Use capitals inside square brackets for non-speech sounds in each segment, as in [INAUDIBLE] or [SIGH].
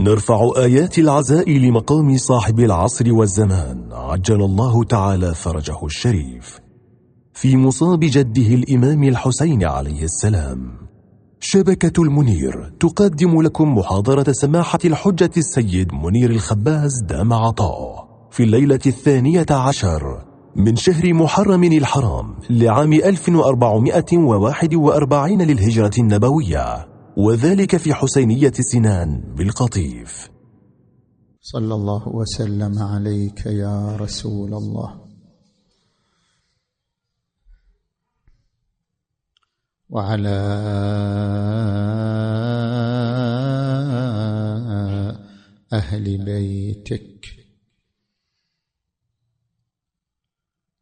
نرفع آيات العزاء لمقام صاحب العصر والزمان. عجل الله تعالى فرجه الشريف. في مصاب جده الإمام الحسين عليه السلام. شبكة المنير تقدم لكم محاضرة سماحة الحجة السيد منير الخباز دام عطاء. في الليلة الثانية عشر من شهر محرم الحرام لعام 1441 للهجرة النبوية. وذلك في حسينية سنان بالقطيف. صلى الله وسلم عليك يا رسول الله. وعلى أهل بيتك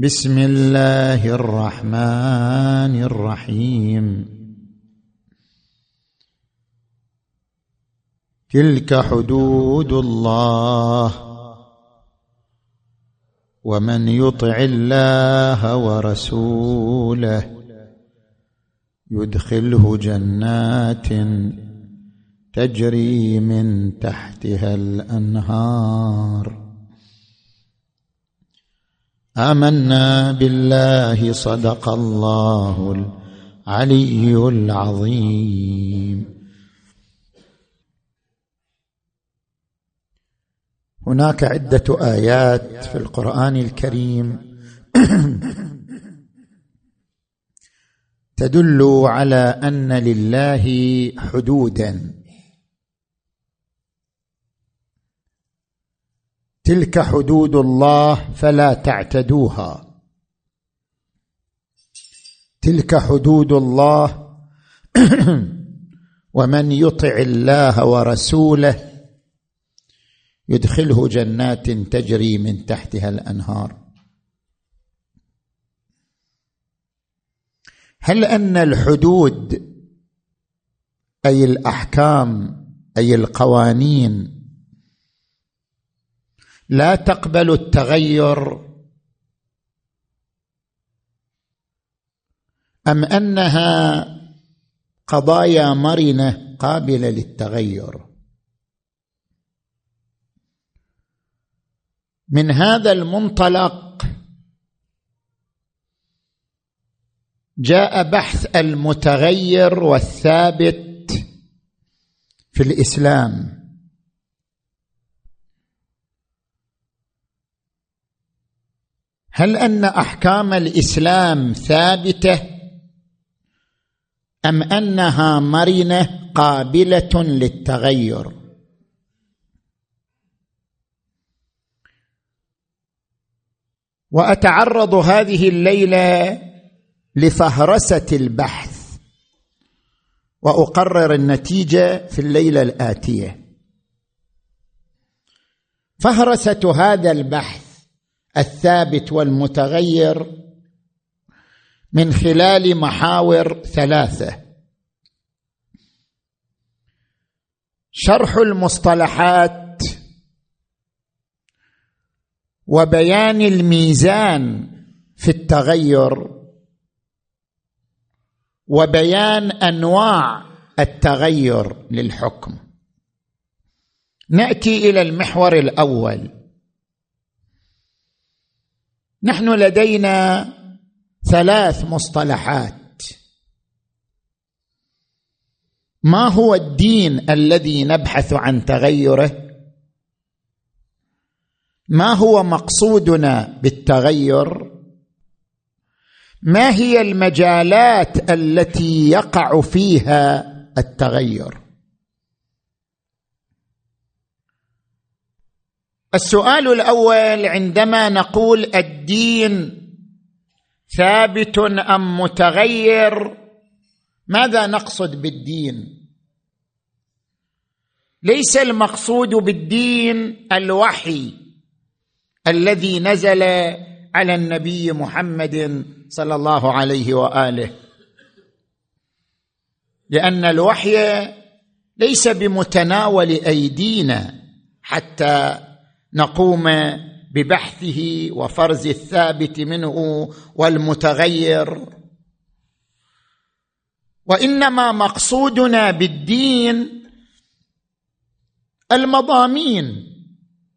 بسم الله الرحمن الرحيم. تلك حدود الله. ومن يطع الله ورسوله يدخله جنات تجري من تحتها الأنهار. آمنا بالله صدق الله العلي العظيم. هناك عدة آيات في القرآن الكريم تدل على أن لله حدودا. تلك حدود الله فلا تعتدوها. تلك حدود الله [CLEARS THROAT] ومن يطع الله ورسوله يدخله جنات تجري من تحتها الأنهار. هل أن الحدود أي الأحكام أي القوانين لا تقبل التغير. أم أنها قضايا مرنة قابلة للتغير؟ من هذا المنطلق جاء بحث المتغير والثابت في الإسلام. هل أن أحكام الإسلام ثابتة؟ أم أنها مرنة قابلة للتغير؟ وأتعرض هذه الليلة لفهرسة البحث وأقرر النتيجة في الليلة الآتية. فهرسة هذا البحث الثابت والمتغير من خلال محاور ثلاثة. شرح المصطلحات وبيان الميزان في التغير وبيان أنواع التغير للحكم. نأتي إلى المحور الأول. نحن لدينا ثلاث مصطلحات. ما هو الدين الذي نبحث عن تغيره؟ ما هو مقصودنا بالتغير؟ ما هي المجالات التي يقع فيها التغير؟ السؤال الأول عندما نقول الدين ثابت أم متغير ماذا نقصد بالدين؟ ليس المقصود بالدين الوحي الذي نزل على النبي محمد صلى الله عليه وآله لأن الوحي ليس بمتناول أيدينا حتى نقوم ببحثه وفرز الثابت منه والمتغير. وإنما مقصودنا بالدين المضامين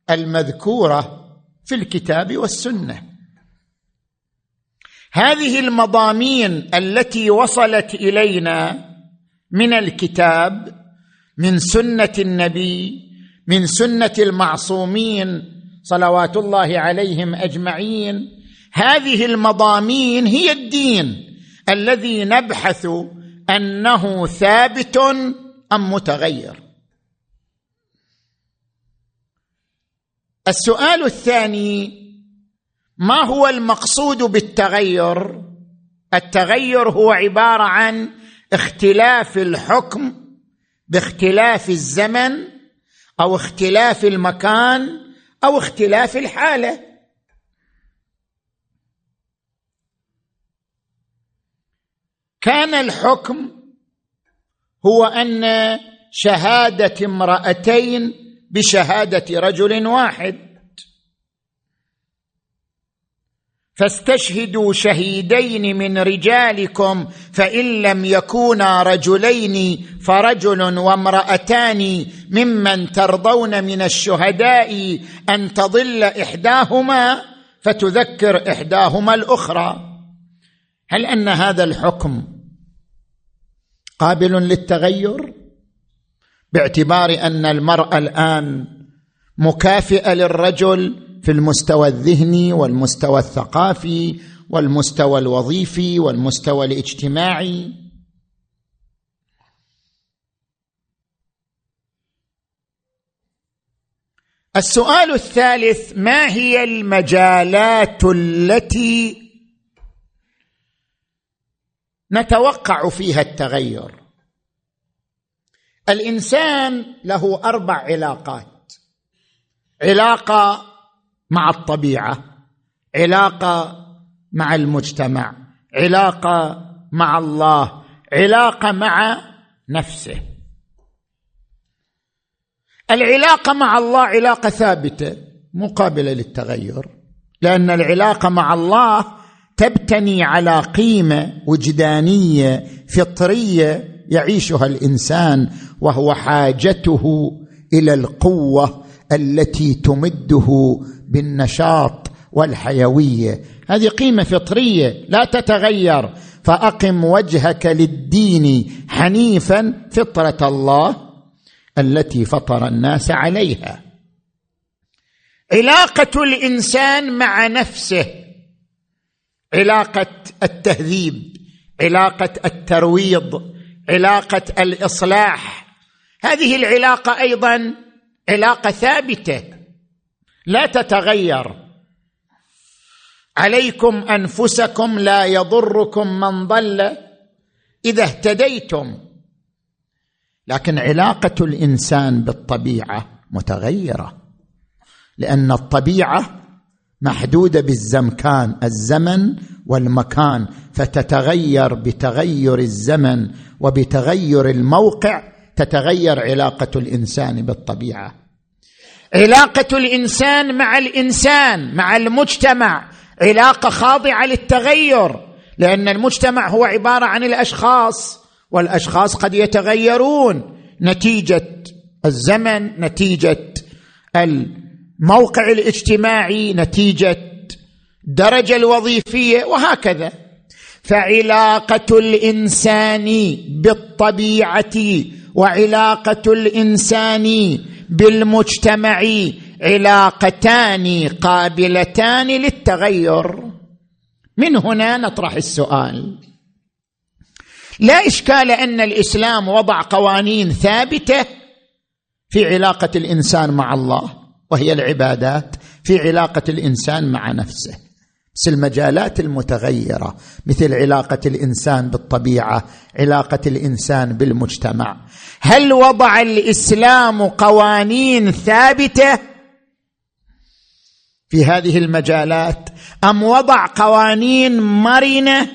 المذكورة في الكتاب والسنة. هذه المضامين التي وصلت إلينا من الكتاب من سنة النبي من سنة المعصومين صلوات الله عليهم أجمعين. هذه المضامين هي الدين الذي نبحث أنه ثابت أم متغير. السؤال الثاني ما هو المقصود بالتغير؟ التغير هو عبارة عن اختلاف الحكم باختلاف الزمن أو اختلاف المكان أو اختلاف الحالة. كان الحكم هو أن شهادة امرأتين بشهادة رجل واحد. فاستشهدوا شهيدين من رجالكم فإن لم يكونا رجلين فرجل وامرأتان ممن ترضون من الشهداء أن تضل إحداهما فتذكر إحداهما الأخرى. هل أن هذا الحكم قابل للتغير؟ باعتبار أن المرأة الآن مكافئة للرجل في المستوى الذهني والمستوى الثقافي والمستوى الوظيفي والمستوى الاجتماعي. السؤال الثالث ما هي المجالات التي نتوقع فيها التغير؟ الإنسان له أربع علاقات. علاقة مع الطبيعة علاقة مع المجتمع علاقة مع الله علاقة مع نفسه. العلاقة مع الله علاقة ثابتة مقابلة للتغير لأن العلاقة مع الله تبتني على قيمة وجدانية فطرية يعيشها الإنسان وهو حاجته إلى القوة التي تمده بالنشاط والحيوية. هذه قيمة فطرية لا تتغير. فأقم وجهك للدين حنيفا فطرة الله التي فطر الناس عليها. علاقة الإنسان مع نفسه. علاقة التهذيب علاقة الترويض علاقة الإصلاح. هذه العلاقة أيضا علاقة ثابتة. لا تتغير. عليكم أنفسكم لا يضركم من ضل إذا اهتديتم. لكن علاقة الإنسان بالطبيعة متغيرة لأن الطبيعة محدودة بالزمكان الزمن والمكان فتتغير بتغير الزمن وبتغير الموقع تتغير علاقة الإنسان بالطبيعة. علاقة الإنسان مع الإنسان مع المجتمع. علاقة خاضعة للتغير لأن المجتمع هو عبارة عن الأشخاص والأشخاص قد يتغيرون. نتيجة الزمن نتيجة الموقع الاجتماعي نتيجة الدرجه الوظيفية وهكذا. فعلاقة الإنسان بالطبيعة وعلاقة الإنسان بالمجتمع علاقتان قابلتان للتغير. من هنا نطرح السؤال. لا إشكال أن الإسلام وضع قوانين ثابتة في علاقة الإنسان مع الله وهي العبادات في علاقة الإنسان مع نفسه. بس المجالات المتغيرة مثل علاقة الإنسان بالطبيعة علاقة الإنسان بالمجتمع. هل وضع الإسلام قوانين ثابتة في هذه المجالات؟ أم وضع قوانين مرنة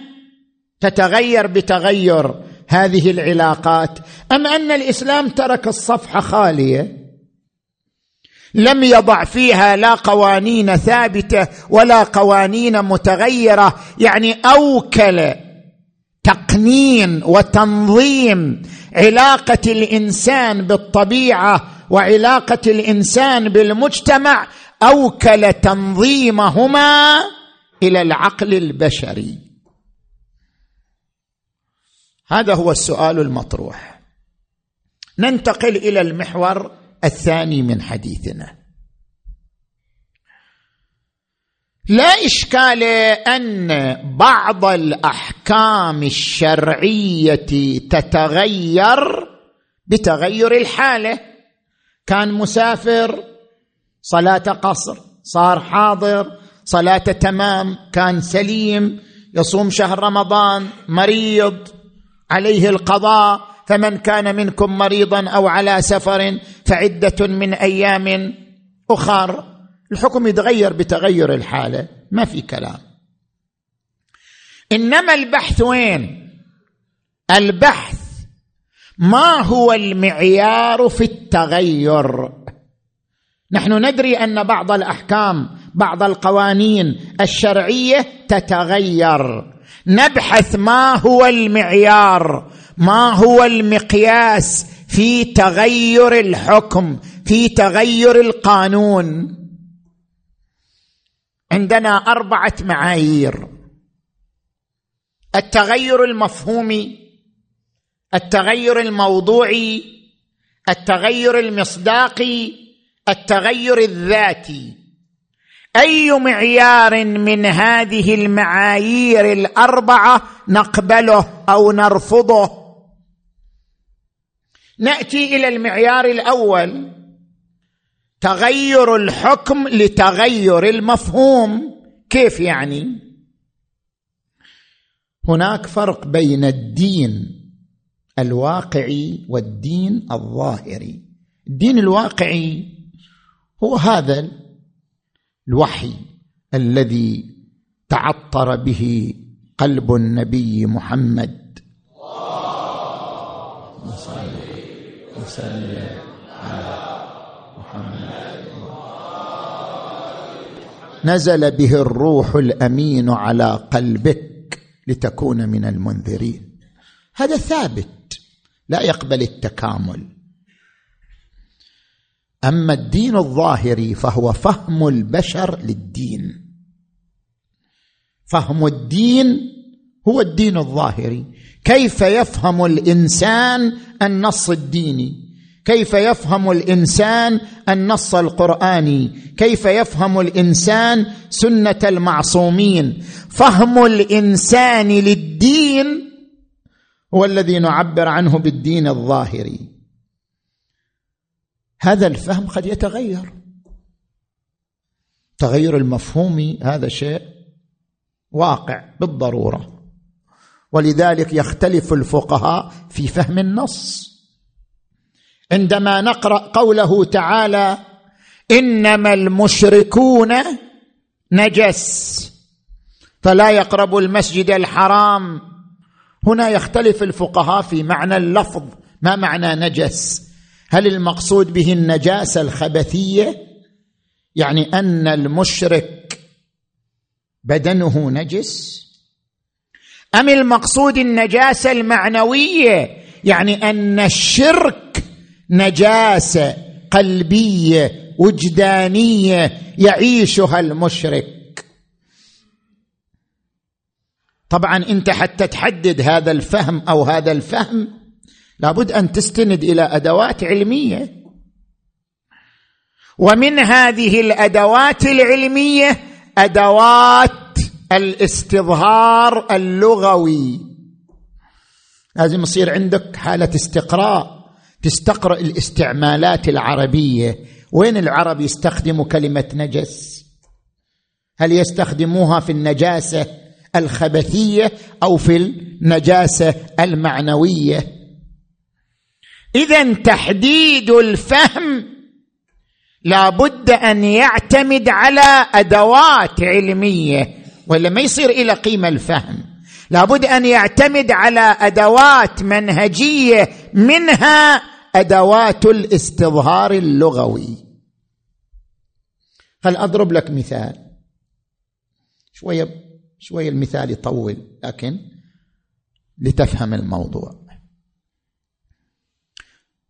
تتغير بتغير هذه العلاقات؟ أم أن الإسلام ترك الصفحة خالية؟ لم يضع فيها لا قوانين ثابتة ولا قوانين متغيرة يعني أوكل تقنين وتنظيم علاقة الإنسان بالطبيعة وعلاقة الإنسان بالمجتمع أوكل تنظيمهما إلى العقل البشري. هذا هو السؤال المطروح. ننتقل إلى المحور الثاني من حديثنا. لا إشكال أن بعض الأحكام الشرعية تتغير بتغير الحالة. كان مسافر صلاة قصر صار حاضر صلاه تمام كان سليم يصوم شهر رمضان مريض عليه القضاء. فمن كان منكم مريضا أو على سفر فعدة من أيام أخر. الحكم يتغير بتغير الحالة ما في كلام. إنما البحث وين؟ البحث ما هو المعيار في التغير؟ نحن ندري أن بعض الأحكام بعض القوانين الشرعية تتغير. نبحث ما هو المعيار. ما هو المقياس في تغير الحكم في تغير القانون؟ عندنا أربعة معايير. التغير المفهومي التغير الموضوعي التغير المصداقي التغير الذاتي. أي معيار من هذه المعايير الأربعة نقبله أو نرفضه؟ نأتي إلى المعيار الأول. تغير الحكم لتغير المفهوم. كيف يعني؟ هناك فرق بين الدين الواقعي والدين الظاهري. الدين الواقعي هو هذا الوحي الذي تعطر به قلب النبي محمد. وسلم على محمد. نزل به الروح الأمين على قلبك لتكون من المنذرين. هذا ثابت لا يقبل التكامل. أما الدين الظاهري فهو فهم البشر للدين. فهم الدين هو الدين الظاهري. كيف يفهم الإنسان النص الديني؟ كيف يفهم الإنسان النص القرآني؟ كيف يفهم الإنسان سنة المعصومين؟ فهم الإنسان للدين هو الذي نعبر عنه بالدين الظاهري. هذا الفهم قد يتغير. تغير المفهومي هذا شيء واقع بالضرورة. ولذلك يختلف الفقهاء في فهم النص. عندما نقرأ قوله تعالى إنما المشركون نجس فلا يقربوا المسجد الحرام. هنا يختلف الفقهاء في معنى اللفظ ما معنى نجس؟ هل المقصود به النجاسه الخبثية؟ يعني أن المشرك بدنه نجس؟ أم المقصود النجاسة المعنوية؟ يعني أن الشرك نجاسة قلبية وجدانية يعيشها المشرك. طبعا أنت حتى تحدد هذا الفهم أو هذا الفهم لابد أن تستند إلى أدوات علمية. ومن هذه الأدوات العلمية أدوات الاستظهار اللغوي. لازم يصير عندك حالة استقراء. تستقرأ الاستعمالات العربية. وين العرب يستخدموا كلمة نجس؟ هل يستخدموها في النجاسة الخبثية أو في النجاسة المعنوية؟ اذا تحديد الفهم لا بد أن يعتمد على أدوات علمية. ولا ما يصير إلى قيمة الفهم. لابد أن يعتمد على أدوات منهجية منها أدوات الاستظهار اللغوي. خل أضرب لك مثال؟ شوية شوية المثال يطول لكن لتفهم الموضوع.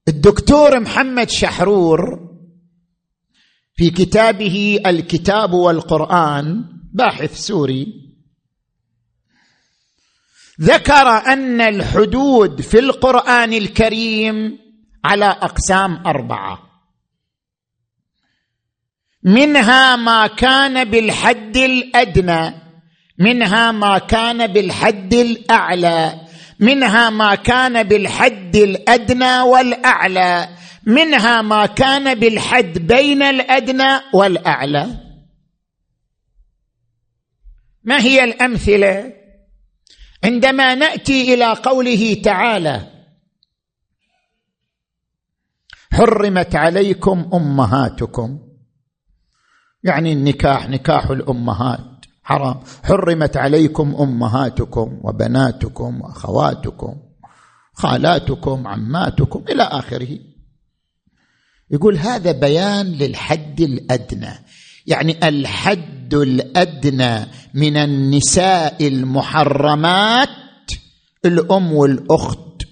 الدكتور محمد شحرور في كتابه الكتاب والقرآن باحث سوري ذكر أن الحدود في القرآن الكريم على أقسام أربعة. منها ما كان بالحد الأدنى منها ما كان بالحد الأعلى منها ما كان بالحد الأدنى والأعلى منها ما كان بالحد بين الأدنى والأعلى. ما هي الأمثلة؟ عندما نأتي إلى قوله تعالى حرمت عليكم أمهاتكم. يعني النكاح نكاح الأمهات حرام. حرمت عليكم أمهاتكم وبناتكم وأخواتكم خالاتكم عماتكم إلى آخره. يقول هذا بيان للحد الأدنى. يعني الحد الأدنى من النساء المحرمات الأم والأخت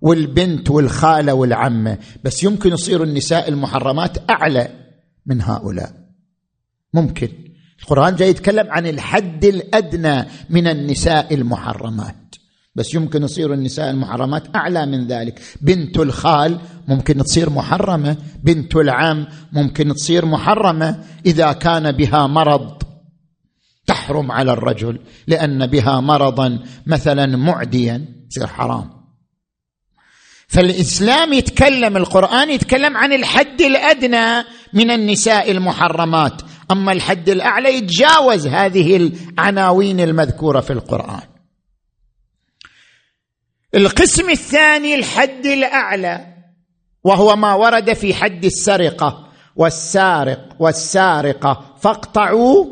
والبنت والخالة والعمة. بس يمكن يصير النساء المحرمات أعلى من هؤلاء. ممكن. القرآن جاي يتكلم عن الحد الأدنى من النساء المحرمات. بس يمكن يصير النساء المحرمات أعلى من ذلك. بنت الخال ممكن تصير محرمة بنت العم ممكن تصير محرمة إذا كان بها مرض. تحرم على الرجل لأن بها مرضا مثلا معديا تصير حرام. فالإسلام يتكلم القرآن يتكلم عن الحد الأدنى من النساء المحرمات. أما الحد الأعلى يتجاوز هذه العناوين المذكورة في القرآن. القسم الثاني الحد الأعلى وهو ما ورد في حد السرقة. والسارق والسارقة فاقطعوا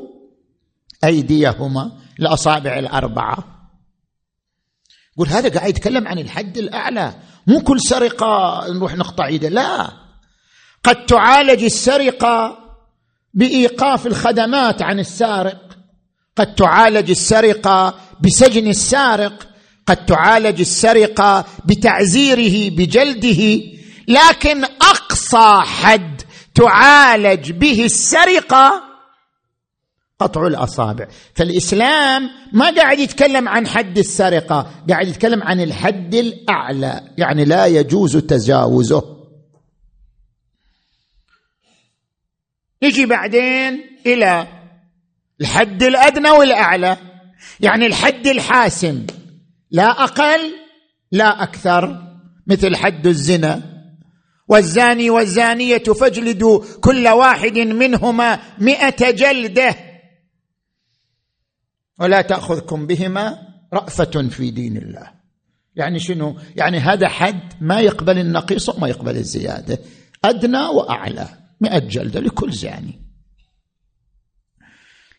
أيديهما الاصابع الأربعة. يقول هذا قاعد يتكلم عن الحد الأعلى. مو كل سرقة نروح نقطع إيده لا. قد تعالج السرقة بإيقاف الخدمات عن السارق. قد تعالج السرقة بسجن السارق قد تعالج السرقة بتعزيره بجلده لكن أقصى حد تعالج به السرقة قطع الأصابع. فالإسلام ما قاعد يتكلم عن حد السرقة قاعد يتكلم عن الحد الأعلى يعني لا يجوز تجاوزه. نجي بعدين إلى الحد الأدنى والأعلى يعني الحد الحاسم. لا أقل لا أكثر مثل حد الزنا. والزاني والزانية فاجلدوا كل واحد منهما مئة جلدة. ولا تأخذكم بهما رأفة في دين الله. يعني شنو؟ يعني هذا حد ما يقبل النقيص وما يقبل الزيادة. أدنى وأعلى. مئة جلدة لكل زاني.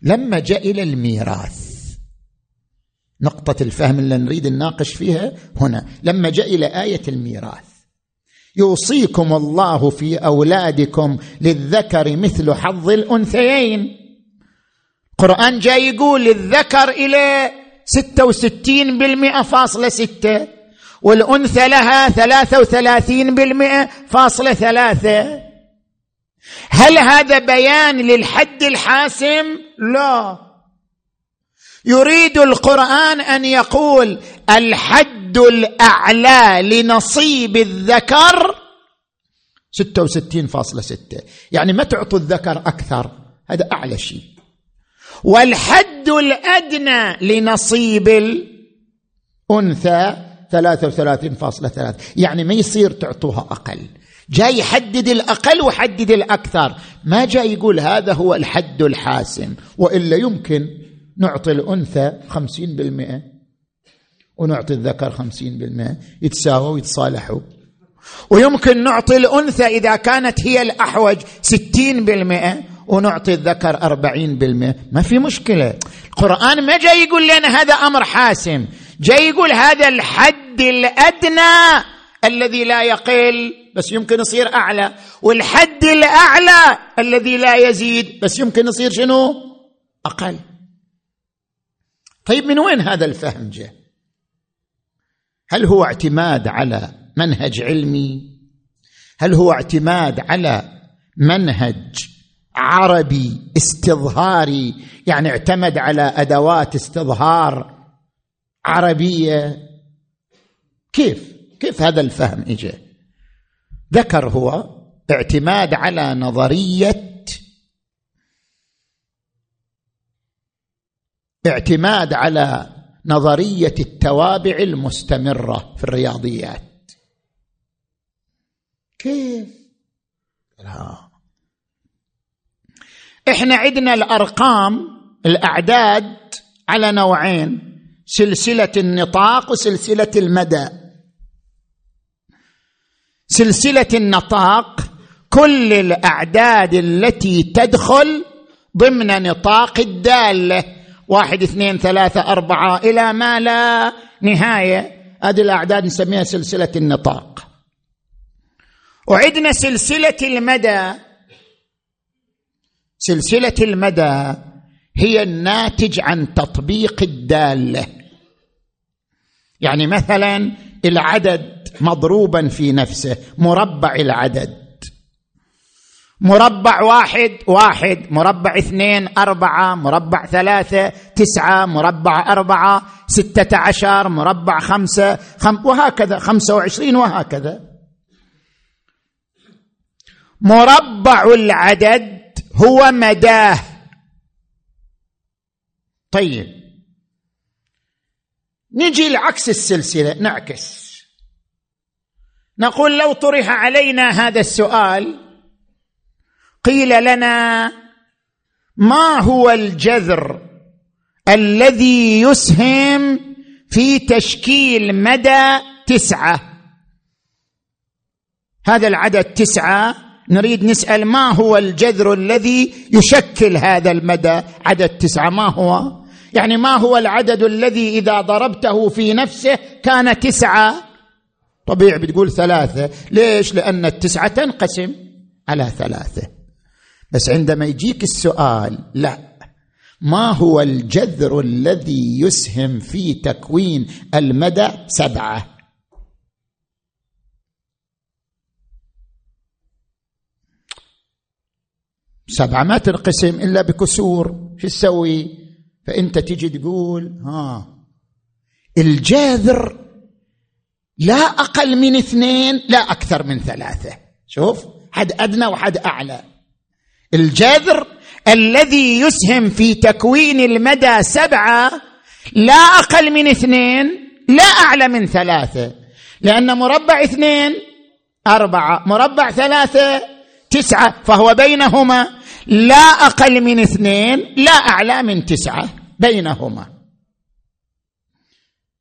لما جاء إلى الميراث نقطة الفهم اللي نريد نناقش فيها هنا لما جاء إلى آية الميراث. يوصيكم الله في أولادكم للذكر مثل حظ الأنثيين. القرآن جاي يقول للذكر إلى ستة وستين بالمئة فاصلة ستة والأنثى لها ثلاثة وثلاثين بالمئة فاصلة ثلاثة. هل هذا بيان للحد الحاسم؟ لا. يريد القرآن أن يقول الحد الأعلى لنصيب الذكر 66.6 يعني ما تعطوا الذكر أكثر هذا أعلى شيء. والحد الأدنى لنصيب الأنثى 33.3 يعني ما يصير تعطوها أقل. جاي يحدد الأقل وحدد الأكثر. ما جاي يقول هذا هو الحد الحاسم وإلا يمكن نعطي الأنثى خمسين بالمئة ونعطي الذكر خمسين بالمئة يتساووا ويتصالحوا. ويمكن نعطي الأنثى إذا كانت هي الأحوج ستين بالمئة ونعطي الذكر أربعين بالمئة. ما في مشكلة. القرآن ما جاي يقول لنا هذا أمر حاسم. جاي يقول هذا الحد الأدنى الذي لا يقل بس يمكن يصير أعلى والحد الأعلى الذي لا يزيد بس يمكن يصير شنو؟ أقل. طيب من وين هذا الفهم جاء هل هو اعتماد على منهج علمي؟ هل هو اعتماد على منهج عربي استظهاري؟ يعني اعتمد على أدوات استظهار عربية؟ كيف؟ كيف هذا الفهم اجى ذكر هو اعتماد على نظرية اعتماد على نظرية التوابع المستمرة في الرياضيات. كيف؟ لا إحنا عندنا الأرقام الأعداد على نوعين سلسلة النطاق وسلسلة المدى. سلسلة النطاق كل الأعداد التي تدخل ضمن نطاق الدالة. واحد اثنين ثلاثة أربعة إلى ما لا نهاية. هذه الأعداد نسميها سلسلة النطاق. وعندنا سلسلة المدى. سلسلة المدى هي الناتج عن تطبيق الدالة. يعني مثلا العدد مضروبا في نفسه مربع العدد. مربع واحد واحد. مربع اثنين أربعة. مربع ثلاثة تسعة. مربع أربعة ستة عشر. مربع خمسة خم وهكذا. خمسة وعشرين وهكذا. مربع العدد هو مداه. طيب. نجي لعكس السلسلة نعكس. نقول لو طرح علينا هذا السؤال قيل لنا ما هو الجذر الذي يسهم في تشكيل مدى تسعة؟ هذا العدد تسعة. نريد نسأل ما هو الجذر الذي يشكل هذا المدى عدد تسعة؟ ما هو؟ يعني ما هو العدد الذي إذا ضربته في نفسه كان تسعة؟ طبيعي بتقول ثلاثة. ليش؟ لأن التسعة تنقسم على ثلاثة. بس عندما يجيك السؤال لا. ما هو الجذر الذي يسهم في تكوين المدى؟ سبعة. سبعة ما تنقسم إلا بكسور. شو تسوي؟ فأنت تجي تقول ها الجاذر لا أقل من اثنين لا أكثر من ثلاثة. شوف حد أدنى وحد أعلى. الجذر الذي يسهم في تكوين المدى سبعة لا أقل من اثنين لا أعلى من ثلاثة. لأن مربع اثنين أربعة مربع ثلاثة تسعة فهو بينهما لا أقل من اثنين لا أعلى من تسعة بينهما.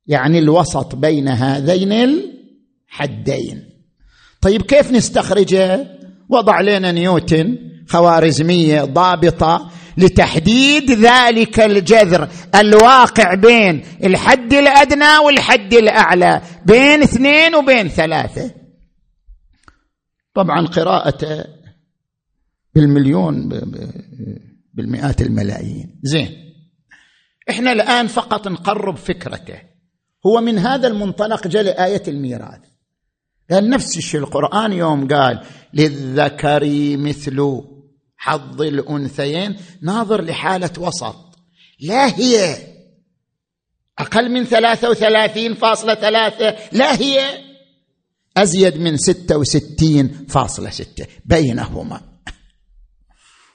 يعني الوسط بين هذين الحدين. طيب كيف نستخرجه؟ وضع لنا نيوتن. خوارزمية ضابطة لتحديد ذلك الجذر الواقع بين الحد الأدنى والحد الأعلى بين اثنين وبين ثلاثة. طبعا قراءته بالمليون بالمئات الملايين. زين. إحنا الآن فقط نقرب فكرته. هو من هذا المنطلق جاء آية الميراث. قال نفس الشيء القرآن يوم قال للذكر مثل حظ الأنثيين ناظر لحالة وسط. لا هي أقل من ثلاثة وثلاثين فاصلة ثلاثة. لا هي أزيد من ستة وستين فاصلة ستة بينهما.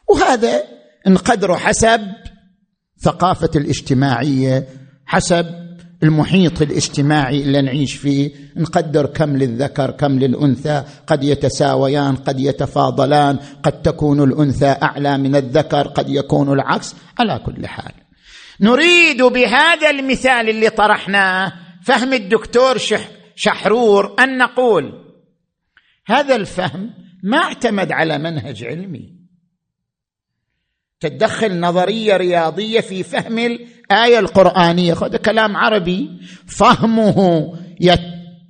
وهذا انقدر حسب ثقافة الاجتماعية حسب المحيط الاجتماعي اللي نعيش فيه. نقدر كم للذكر كم للأنثى. قد يتساويان قد يتفاضلان. قد تكون الأنثى أعلى من الذكر قد يكون العكس. على كل حال. نريد بهذا المثال اللي طرحناه فهم الدكتور شح شحرور أن نقول هذا الفهم ما اعتمد على منهج علمي. تدخل نظرية رياضية في فهم الآية القرآنية هذا كلام عربي. فهمه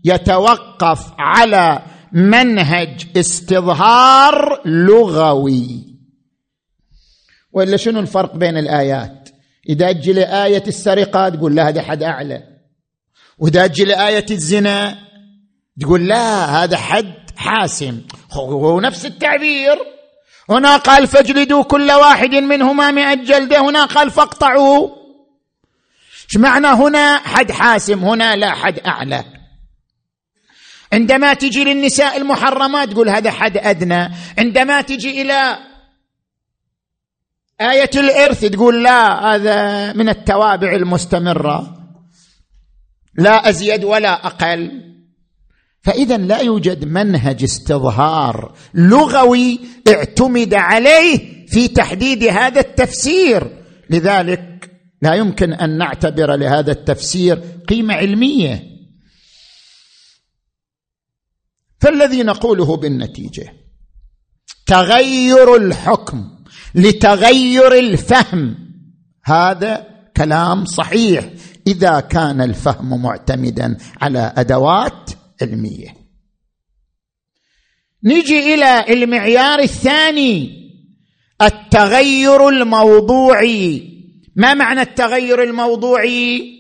يتوقف على منهج استظهار لغوي. وإلا شنو الفرق بين الآيات؟ إذا أجي لآية السرقة تقول لا هذا حد أعلى. وإذا أجي لآية الزنا تقول لا هذا حد حاسم. هو نفس التعبير. هنا قال فاجلدوا كل واحد منهما مئة جلدة هنا قال فاقطعوا إيش معنى هنا؟ حد حاسم هنا لا حد أعلى. عندما تجي للنساء المحرمات تقول هذا حد أدنى. عندما تجي إلى آية الإرث تقول لا هذا من التوابع المستمرة. لا أزيد ولا أقل. فإذا لا يوجد منهج استظهار لغوي اعتمد عليه في تحديد هذا التفسير. لذلك لا يمكن أن نعتبر لهذا التفسير قيمة علمية. فالذي نقوله بالنتيجة تغير الحكم لتغير الفهم. هذا كلام صحيح إذا كان الفهم معتمدا على أدوات علمية. نجي إلى المعيار الثاني التغير الموضوعي. ما معنى التغير الموضوعي؟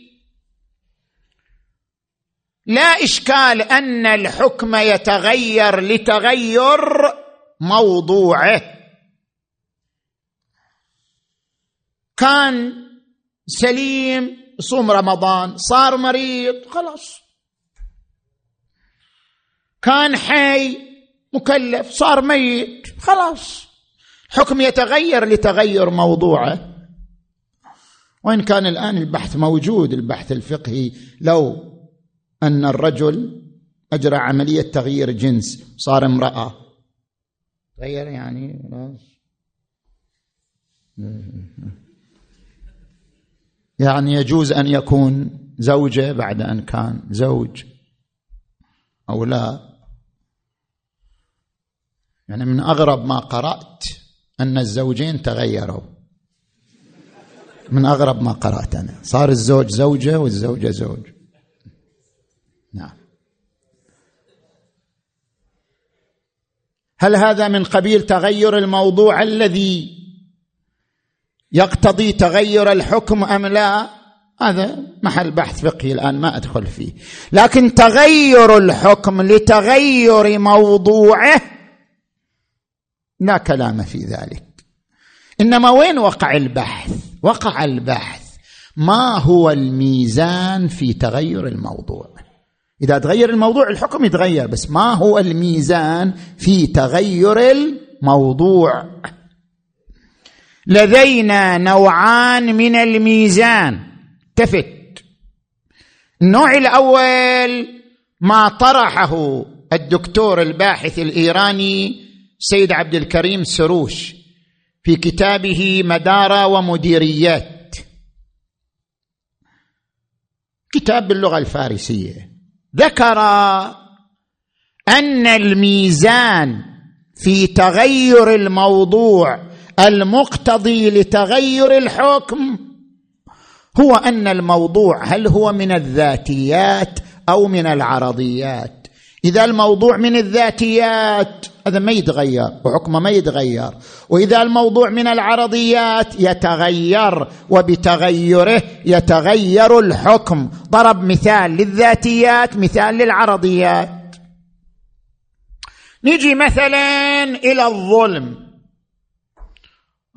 لا إشكال أن الحكم يتغير لتغير موضوعه. كان سليم صوم رمضان صار مريض خلاص. كان حي مكلف صار ميت خلاص. حكم يتغير لتغير موضوعه. وإن كان الآن البحث موجود البحث الفقهي لو أن الرجل أجرى عملية تغيير جنس صار امرأة. غير يعني يعني يجوز أن يكون زوجة بعد أن كان زوج أو لا. يعني من أغرب ما قرأت أن الزوجين تغيروا. من أغرب ما قرأت أنا. صار الزوج زوجة والزوجة زوج. نعم. هل هذا من قبيل تغير الموضوع الذي يقتضي تغير الحكم أم لا؟ هذا محل بحث فقهي الآن ما أدخل فيه. لكن تغير الحكم لتغير موضوعه لا كلام في ذلك. إنما وين وقع البحث؟ وقع البحث. ما هو الميزان في تغير الموضوع؟ إذا تغير الموضوع الحكم يتغير بس ما هو الميزان في تغير الموضوع؟ لدينا نوعان من الميزان. تفت. النوع الأول ما طرحه الدكتور الباحث الإيراني سيد عبد الكريم سروش. في كتابه مدارة ومديريات. كتاب باللغة الفارسية. ذكر أن الميزان في تغير الموضوع المقتضي لتغير الحكم هو أن الموضوع هل هو من الذاتيات أو من العرضيات. إذا الموضوع من الذاتيات هذا ما يتغير وحكمه ما يتغير. وإذا الموضوع من العرضيات يتغير وبتغيره يتغير الحكم. ضرب مثال للذاتيات مثال للعرضيات. نجي مثلا إلى الظلم.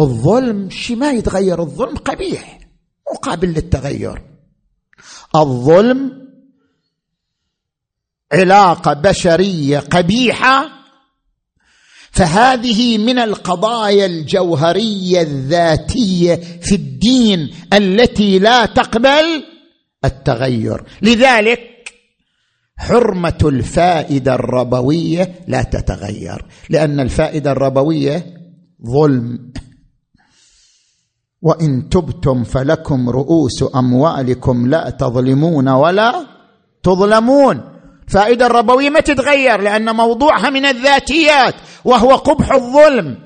الظلم شيء ما يتغير الظلم قبيح مقابل للتغير. الظلم علاقة بشرية قبيحة فهذه من القضايا الجوهرية الذاتية في الدين التي لا تقبل التغير. لذلك حرمة الفائدة الربوية لا تتغير لأن الفائدة الربوية ظلم. وإن تبتم فلكم رؤوس أموالكم لا تظلمون ولا تظلمون. الفائده الربوية ما تتغير لأن موضوعها من الذاتيات وهو قبح الظلم.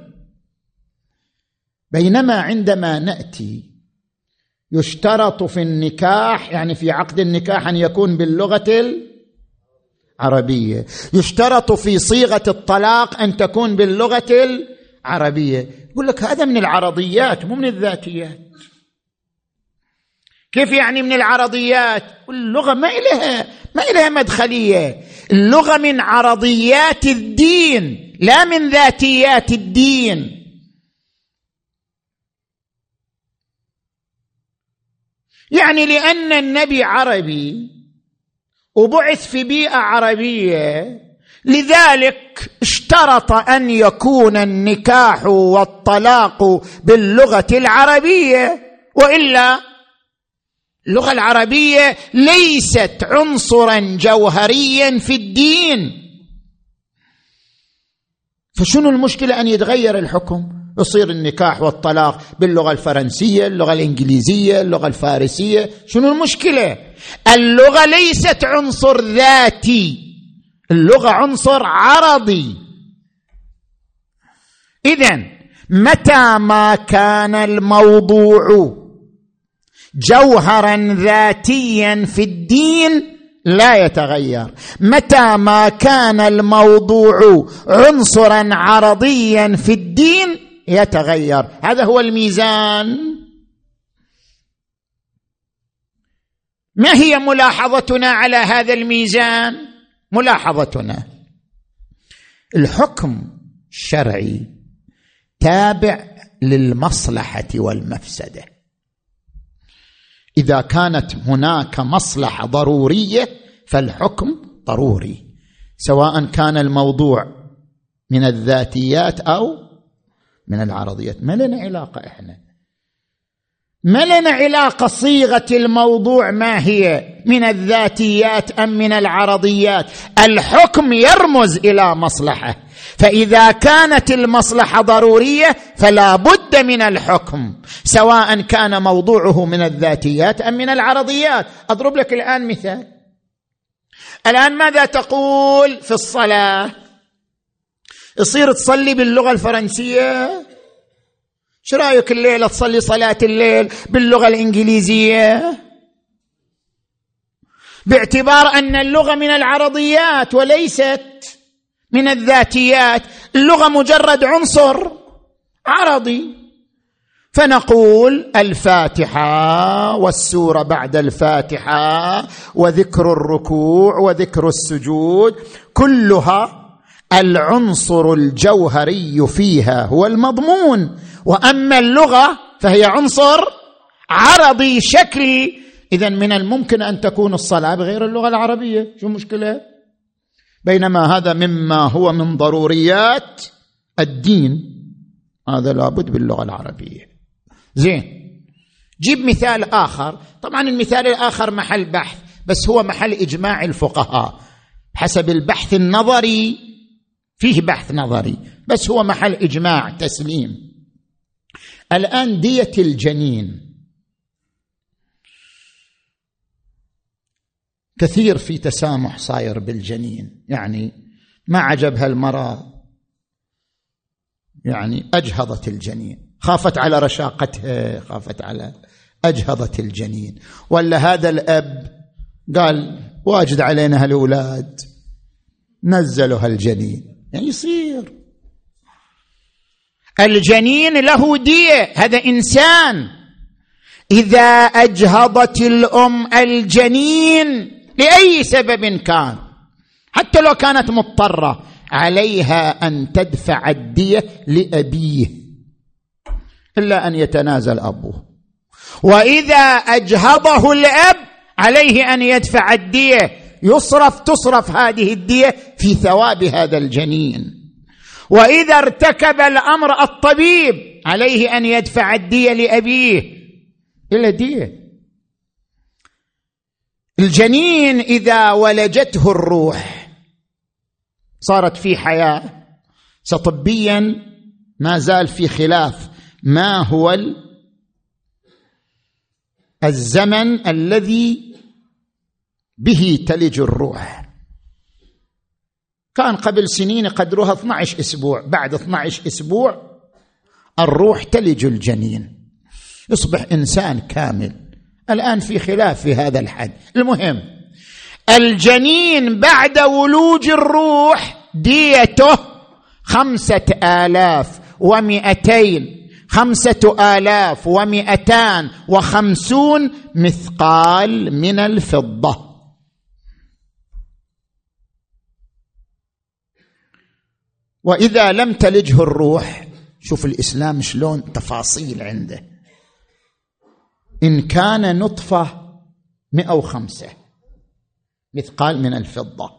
بينما عندما نأتي يشترط في النكاح يعني في عقد النكاح أن يكون باللغة العربية. يشترط في صيغة الطلاق أن تكون باللغة العربية. يقول لك هذا من العرضيات مو من الذاتيات. كيف يعني من العرضيات؟ اللغة ما إلها ما إلها مدخلية اللغة من عرضيات الدين لا من ذاتيات الدين. يعني لأن النبي عربي وبعث في بيئة عربية لذلك اشترط أن يكون النكاح والطلاق باللغة العربية وإلا اللغة العربية ليست عنصرا جوهريا في الدين. فشنو المشكلة أن يتغير الحكم؟ يصير النكاح والطلاق باللغة الفرنسية اللغة الإنجليزية اللغة الفارسية. شنو المشكلة؟ اللغة ليست عنصر ذاتي اللغة عنصر عرضي. اذا متى ما كان الموضوع جوهرا ذاتيا في الدين لا يتغير. متى ما كان الموضوع عنصرا عرضيا في الدين يتغير. هذا هو الميزان. ما هي ملاحظتنا على هذا الميزان؟ ملاحظتنا. الحكم الشرعي تابع للمصلحة والمفسدة. إذا كانت هناك مصلحة ضرورية فالحكم ضروري سواء كان الموضوع من الذاتيات أو من العرضيات. ما لنا علاقة إحنا؟ ما لنا علاقه صيغة الموضوع ما هي؟ من الذاتيات أم من العرضيات؟ الحكم يرمز إلى مصلحة. فإذا كانت المصلحة ضرورية فلا بد من الحكم سواء كان موضوعه من الذاتيات أم من العرضيات. أضرب لك الآن مثال. الآن ماذا تقول في الصلاة؟ يصير تصلي باللغة الفرنسية؟ شو رأيك الليلة تصلي صلاة الليل باللغة الإنجليزية؟ باعتبار أن اللغة من العرضيات وليست من الذاتيات اللغة مجرد عنصر عرضي. فنقول الفاتحة والسورة بعد الفاتحة وذكر الركوع وذكر السجود كلها العنصر الجوهري فيها هو المضمون. وأما اللغة فهي عنصر عرضي شكلي. اذا من الممكن أن تكون الصلاة بغير اللغة العربية. شو المشكلة؟ بينما هذا مما هو من ضروريات الدين. هذا لابد باللغة العربية. زين. جيب مثال آخر. طبعا المثال الآخر محل بحث بس هو محل إجماع الفقهاء. حسب البحث النظري فيه بحث نظري بس هو محل إجماع تسليم. الآن دية الجنين. كثير في تسامح صاير بالجنين يعني ما عجبها المراه يعني أجهضت الجنين. خافت على رشاقتها خافت على أجهضت الجنين. ولا هذا الأب قال واجد علينا هالأولاد نزلوا هالجنين. يعني يصير. الجنين له دية هذا إنسان. إذا أجهضت الأم الجنين لأي سبب كان حتى لو كانت مضطرة عليها أن تدفع الدية لأبيه إلا أن يتنازل أبوه. وإذا أجهضه الأب عليه أن يدفع الدية يصرف تصرف هذه الدية في ثواب هذا الجنين. وإذا ارتكب الأمر الطبيب عليه أن يدفع الدية لأبيه إلا دية. الجنين إذا ولجته الروح صارت في حياة. سطبيا ما زال في خلاف ما هو الزمن الذي به تلج الروح. كان قبل سنين قدرها 12 أسبوع. بعد 12 أسبوع الروح تلج الجنين. يصبح إنسان كامل. الآن في خلاف في هذا الحد. المهم الجنين بعد ولوج الروح ديته خمسة آلاف ومئتين. خمسة آلاف ومئتان وخمسون مثقال من الفضة. وإذا لم تلجه الروح شوف الإسلام شلون تفاصيل عنده. إن كان نطفة مئة وخمسة مثقال من الفضة.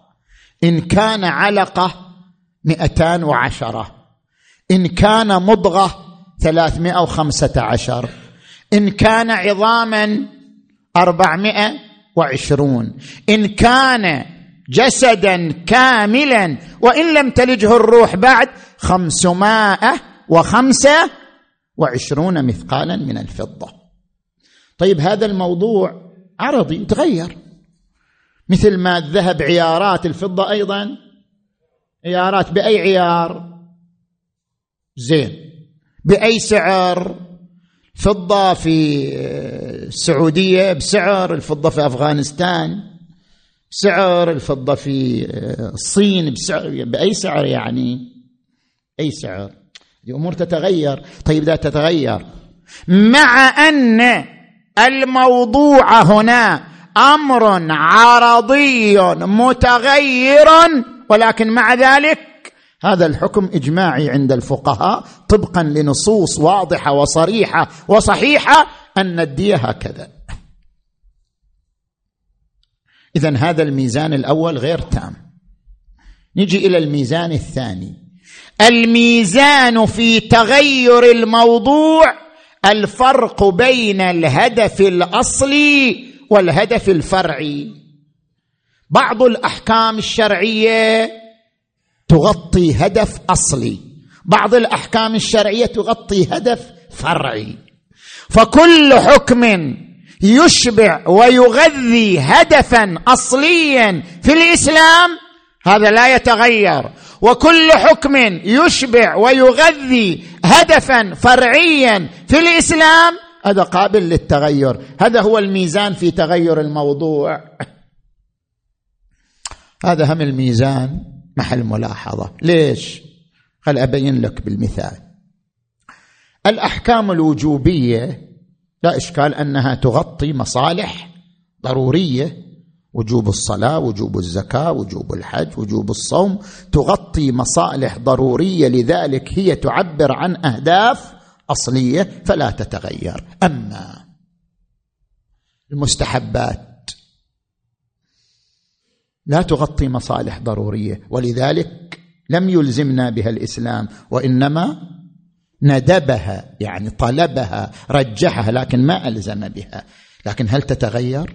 إن كان علقة مئتان وعشرة. إن كان مضغة ثلاثمائه وخمسة عشر. إن كان عظاما اربعمائه وعشرون. إن كان جسدا كاملا وإن لم تلجه الروح بعد خمسمائة وخمسة وعشرون مثقالا من الفضة. طيب هذا الموضوع عرضي يتغير. مثل ما الذهب عيارات الفضة أيضا عيارات بأي عيار؟ زين. بأي سعر؟ فضة في السعودية بسعر الفضة في أفغانستان. سعر الفضة في آه، الصين بسعر بأي سعر يعني؟ أي سعر؟ دي أمور تتغير. طيب لا تتغير مع أن الموضوع هنا أمر عرضي متغير ولكن مع ذلك هذا الحكم إجماعي عند الفقهاء طبقا لنصوص واضحة وصريحة وصحيحة أن الدية هكذا. اذا هذا الميزان الأول غير تام. نجي إلى الميزان الثاني. الميزان في تغير الموضوع الفرق بين الهدف الأصلي والهدف الفرعي. بعض الأحكام الشرعية تغطي هدف أصلي. بعض الأحكام الشرعية تغطي هدف فرعي. فكل حكم يشبع ويغذي هدفا اصليا في الإسلام هذا لا يتغير. وكل حكم يشبع ويغذي هدفا فرعيا في الإسلام هذا قابل للتغير. هذا هو الميزان في تغير الموضوع. هذا هم الميزان محل ملاحظة. ليش؟ خل أبين لك بالمثال. الأحكام الوجوبية لا إشكال أنها تغطي مصالح ضرورية. وجوب الصلاة وجوب الزكاة وجوب الحج وجوب الصوم تغطي مصالح ضرورية. لذلك هي تعبر عن أهداف أصلية فلا تتغير. أما المستحبات لا تغطي مصالح ضرورية. ولذلك لم يلزمنا بها الإسلام وإنما ندبها يعني طلبها رجحها لكن ما ألزم بها. لكن هل تتغير؟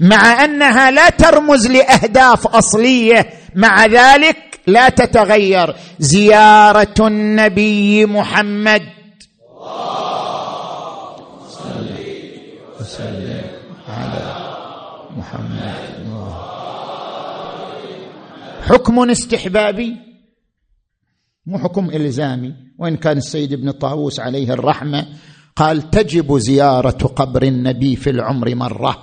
مع أنها لا ترمز لأهداف أصلية مع ذلك لا تتغير. زيارة النبي محمد. وسلم على محمد حكم استحبابي مو حكم إلزامي. وإن كان السيد ابن طاووس عليه الرحمة قال تجب زيارة قبر النبي في العمر مرة.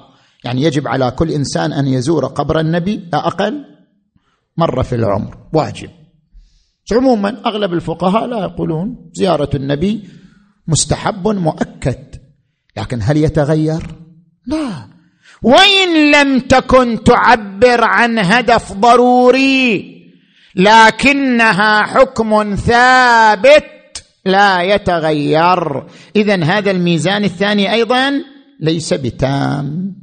يعني يجب على كل إنسان أن يزور قبر النبي لا أقل مرة في العمر. واجب. عموما أغلب الفقهاء لا يقولون زيارة النبي مستحب مؤكد. لكن هل يتغير؟ لا. وإن لم تكن تعبر عن هدف ضروري لكنها حكم ثابت لا يتغير. اذا هذا الميزان الثاني أيضا ليس بتام.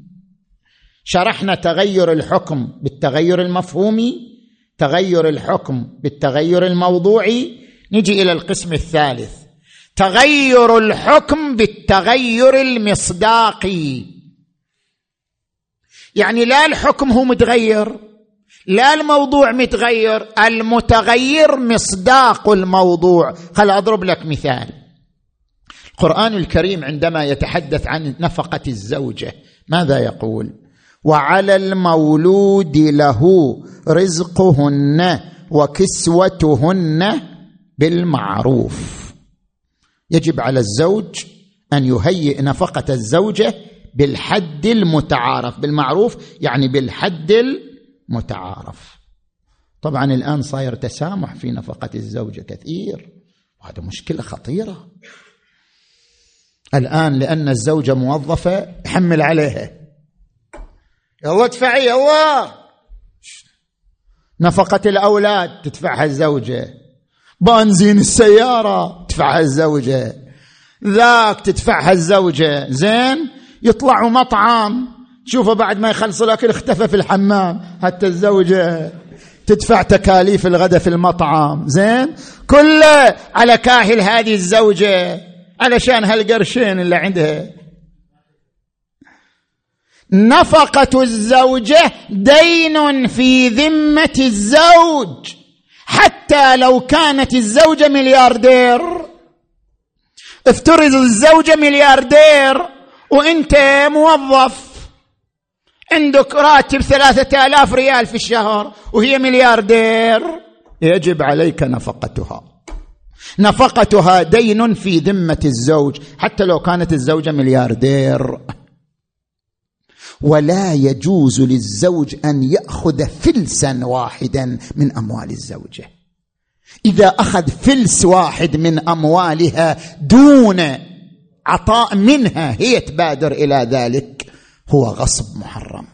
شرحنا تغير الحكم بالتغير المفهومي تغير الحكم بالتغير الموضوعي نجي إلى القسم الثالث. تغير الحكم بالتغير المصداقي. يعني لا الحكم هو متغير. لا الموضوع متغير المتغير مصداق الموضوع. خل أضرب لك مثال. القرآن الكريم عندما يتحدث عن نفقة الزوجة ماذا يقول؟ وعلى المولود له رزقهن وكسوتهن بالمعروف. يجب على الزوج أن يهيئ نفقة الزوجة بالحد المتعارف. بالمعروف يعني بالحد المتعارف طبعا الآن صاير تسامح في نفقة الزوجه كثير وهذا مشكلة خطيرة. الآن لأن الزوجة موظفة يحمل عليها. يلا ادفعي يلا. نفقة الأولاد تدفعها الزوجة. بنزين السيارة تدفعها الزوجة. ذاك تدفعها الزوجة. زين يطلعوا مطعم. تشوفه بعد ما يخلص الأكل اختفى في الحمام. حتى الزوجة تدفع تكاليف الغداء في المطعم. زين؟ كله على كاهل هذه الزوجة علشان هالقرشين اللي عندها. نفقة الزوجة دين في ذمة الزوج. حتى لو كانت الزوجة ملياردير. افترض الزوجة ملياردير وانت موظف. عندك راتب ثلاثة آلاف ريال في الشهر وهي ملياردير. يجب عليك نفقتها. نفقتها دين في ذمة الزوج حتى لو كانت الزوجة ملياردير. ولا يجوز للزوج أن يأخذ فلسا واحدا من أموال الزوجة. إذا أخذ فلس واحد من أموالها دون عطاء منها هي تبادر إلى ذلك. هو غصب محرم.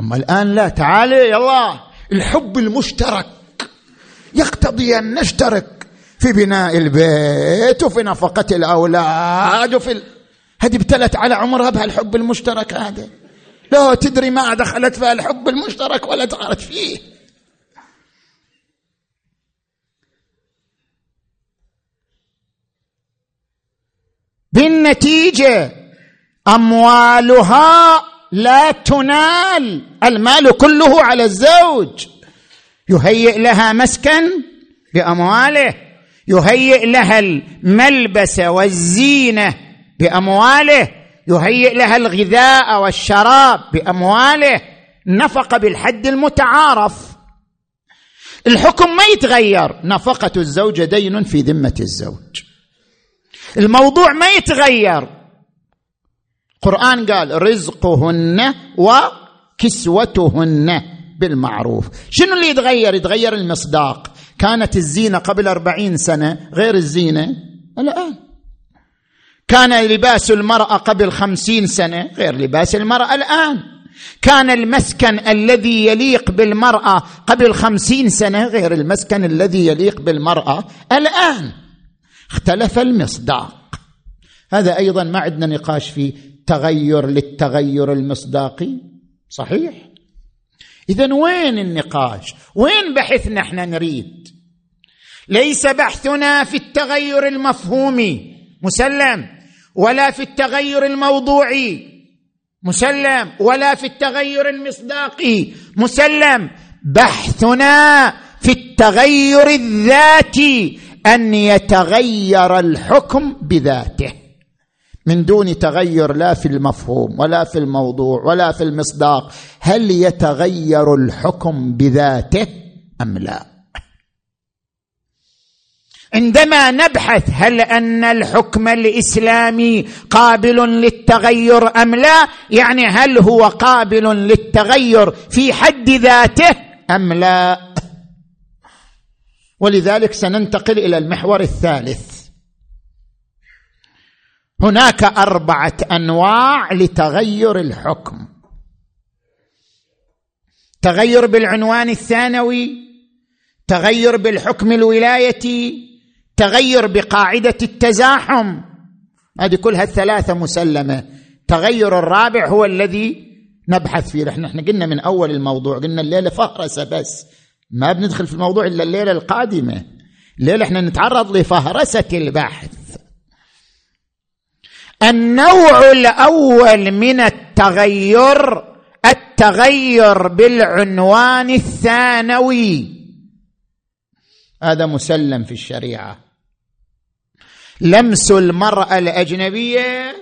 أما الآن لا تعالي يلا. الحب المشترك. يقتضي أن نشترك في بناء البيت وفي نفقة الأولاد وفي ال... هذه ابتلت على عمرها بهالحب المشترك هذا لا تدري ما دخلت في الحب المشترك ولا دخلت فيه. بالنتيجة أموالها لا تنال. المال كله على الزوج. يهيئ لها مسكن بأمواله. يهيئ لها الملبس والزينة بأمواله. يهيئ لها الغذاء والشراب بأمواله. نفقه بالحد المتعارف. الحكم ما يتغير. نفقة الزوجه دين في ذمة الزوج. الموضوع ما يتغير. القرآن قال رزقهن وكسوتهن بالمعروف. شنو اللي يتغير؟ يتغير المصداق. كانت الزينة قبل أربعين سنة غير الزينة؟ الآن كان لباس المرأة قبل خمسين سنة غير لباس المرأة الآن. كان المسكن الذي يليق بالمرأة قبل خمسين سنة غير المسكن الذي يليق بالمرأة الآن. اختلف المصداق. هذا أيضا ما عندنا نقاش في تغير للتغير المصداقي؟ صحيح. اذا وين النقاش؟ وين بحثنا إحنا نريد؟ ليس بحثنا في التغير المفهومي مسلم ولا في التغير الموضوعي مسلم ولا في التغير المصداقي مسلم. بحثنا في التغير الذاتي أن يتغير الحكم بذاته. من دون تغير لا في المفهوم ولا في الموضوع ولا في المصداق. هل يتغير الحكم بذاته أم لا؟ عندما نبحث هل أن الحكم الإسلامي قابل للتغير أم لا يعني هل هو قابل للتغير في حد ذاته أم لا؟ ولذلك سننتقل إلى المحور الثالث. هناك أربعة أنواع لتغير الحكم. تغير بالعنوان الثانوي تغير بالحكم الولايتي تغير بقاعدة التزاحم. هذه كلها الثلاثة مسلمة. تغير الرابع هو الذي نبحث فيه. إحنا إحنا قلنا من أول الموضوع قلنا الليلة فهرسه بس. ما بندخل في الموضوع إلا الليلة القادمة. الليلة إحنا نتعرض لفهرسة البحث النوع الأول من التغير التغير بالعنوان الثانوي. هذا مسلم في الشريعة. لمس المرأة الأجنبية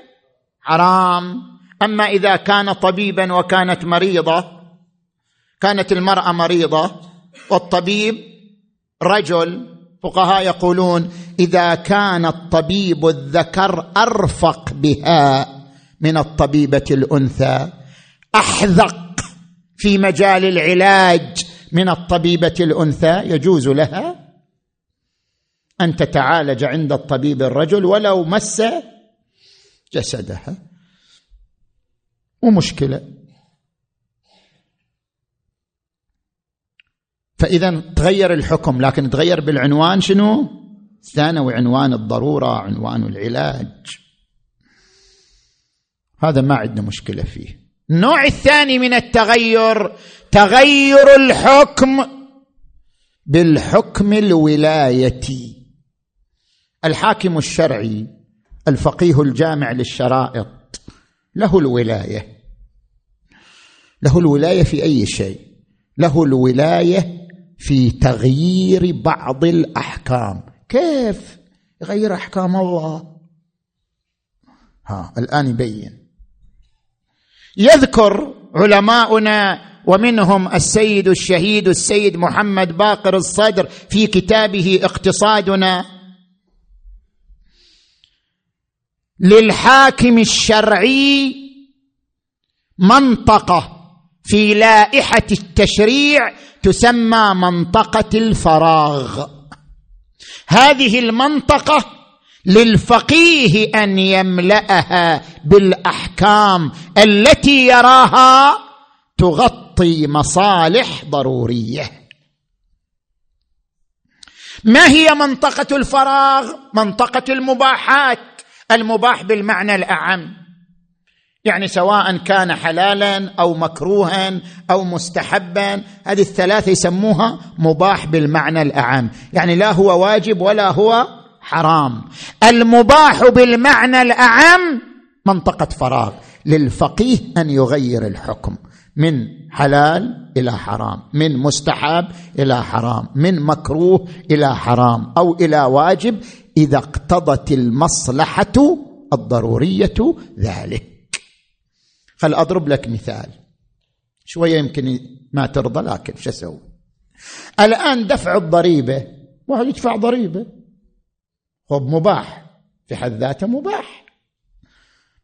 حرام. أما إذا كان طبيبا وكانت مريضة كانت المرأة مريضة والطبيب رجل فقهاء يقولون إذا كان الطبيب الذكر أرفق بها من الطبيبة الأنثى أحذق في مجال العلاج من الطبيبة الأنثى يجوز لها؟ أن تتعالج عند الطبيب الرجل ولو مس جسدها. ومشكله فإذا تغير الحكم لكن تغير بالعنوان شنو؟ ثانوي عنوان الضرورة عنوان العلاج. هذا ما عندنا مشكلة فيه. النوع الثاني من التغير تغير الحكم بالحكم الولايتي. الحاكم الشرعي الفقيه الجامع للشرائط له الولاية. له الولاية في أي شيء؟ له الولاية في تغيير بعض الأحكام. كيف يغير أحكام الله؟ ها الآن يبين. يذكر علماؤنا ومنهم السيد الشهيد السيد محمد باقر الصدر في كتابه اقتصادنا. للحاكم الشرعي منطقة. في لائحة التشريع تسمى منطقة الفراغ. هذه المنطقة للفقيه أن يملأها بالأحكام التي يراها تغطي مصالح ضرورية. ما هي منطقة الفراغ؟ منطقة المباحات. المباح بالمعنى الأعم. يعني سواء كان حلالا أو مكروها أو مستحبا هذه الثلاثه يسموها مباح بالمعنى الأعم. يعني لا هو واجب ولا هو حرام. المباح بالمعنى الأعم منطقة فراغ للفقيه أن يغير الحكم. من حلال إلى حرام من مستحب إلى حرام من مكروه إلى حرام أو إلى واجب إذا اقتضت المصلحة الضرورية ذلك. خل أضرب لك مثال. شوية يمكن ما ترضى لكن شو أسوي؟ الآن دفع الضريبة واحد يدفع ضريبة. خب مباح. في حد ذاته مباح.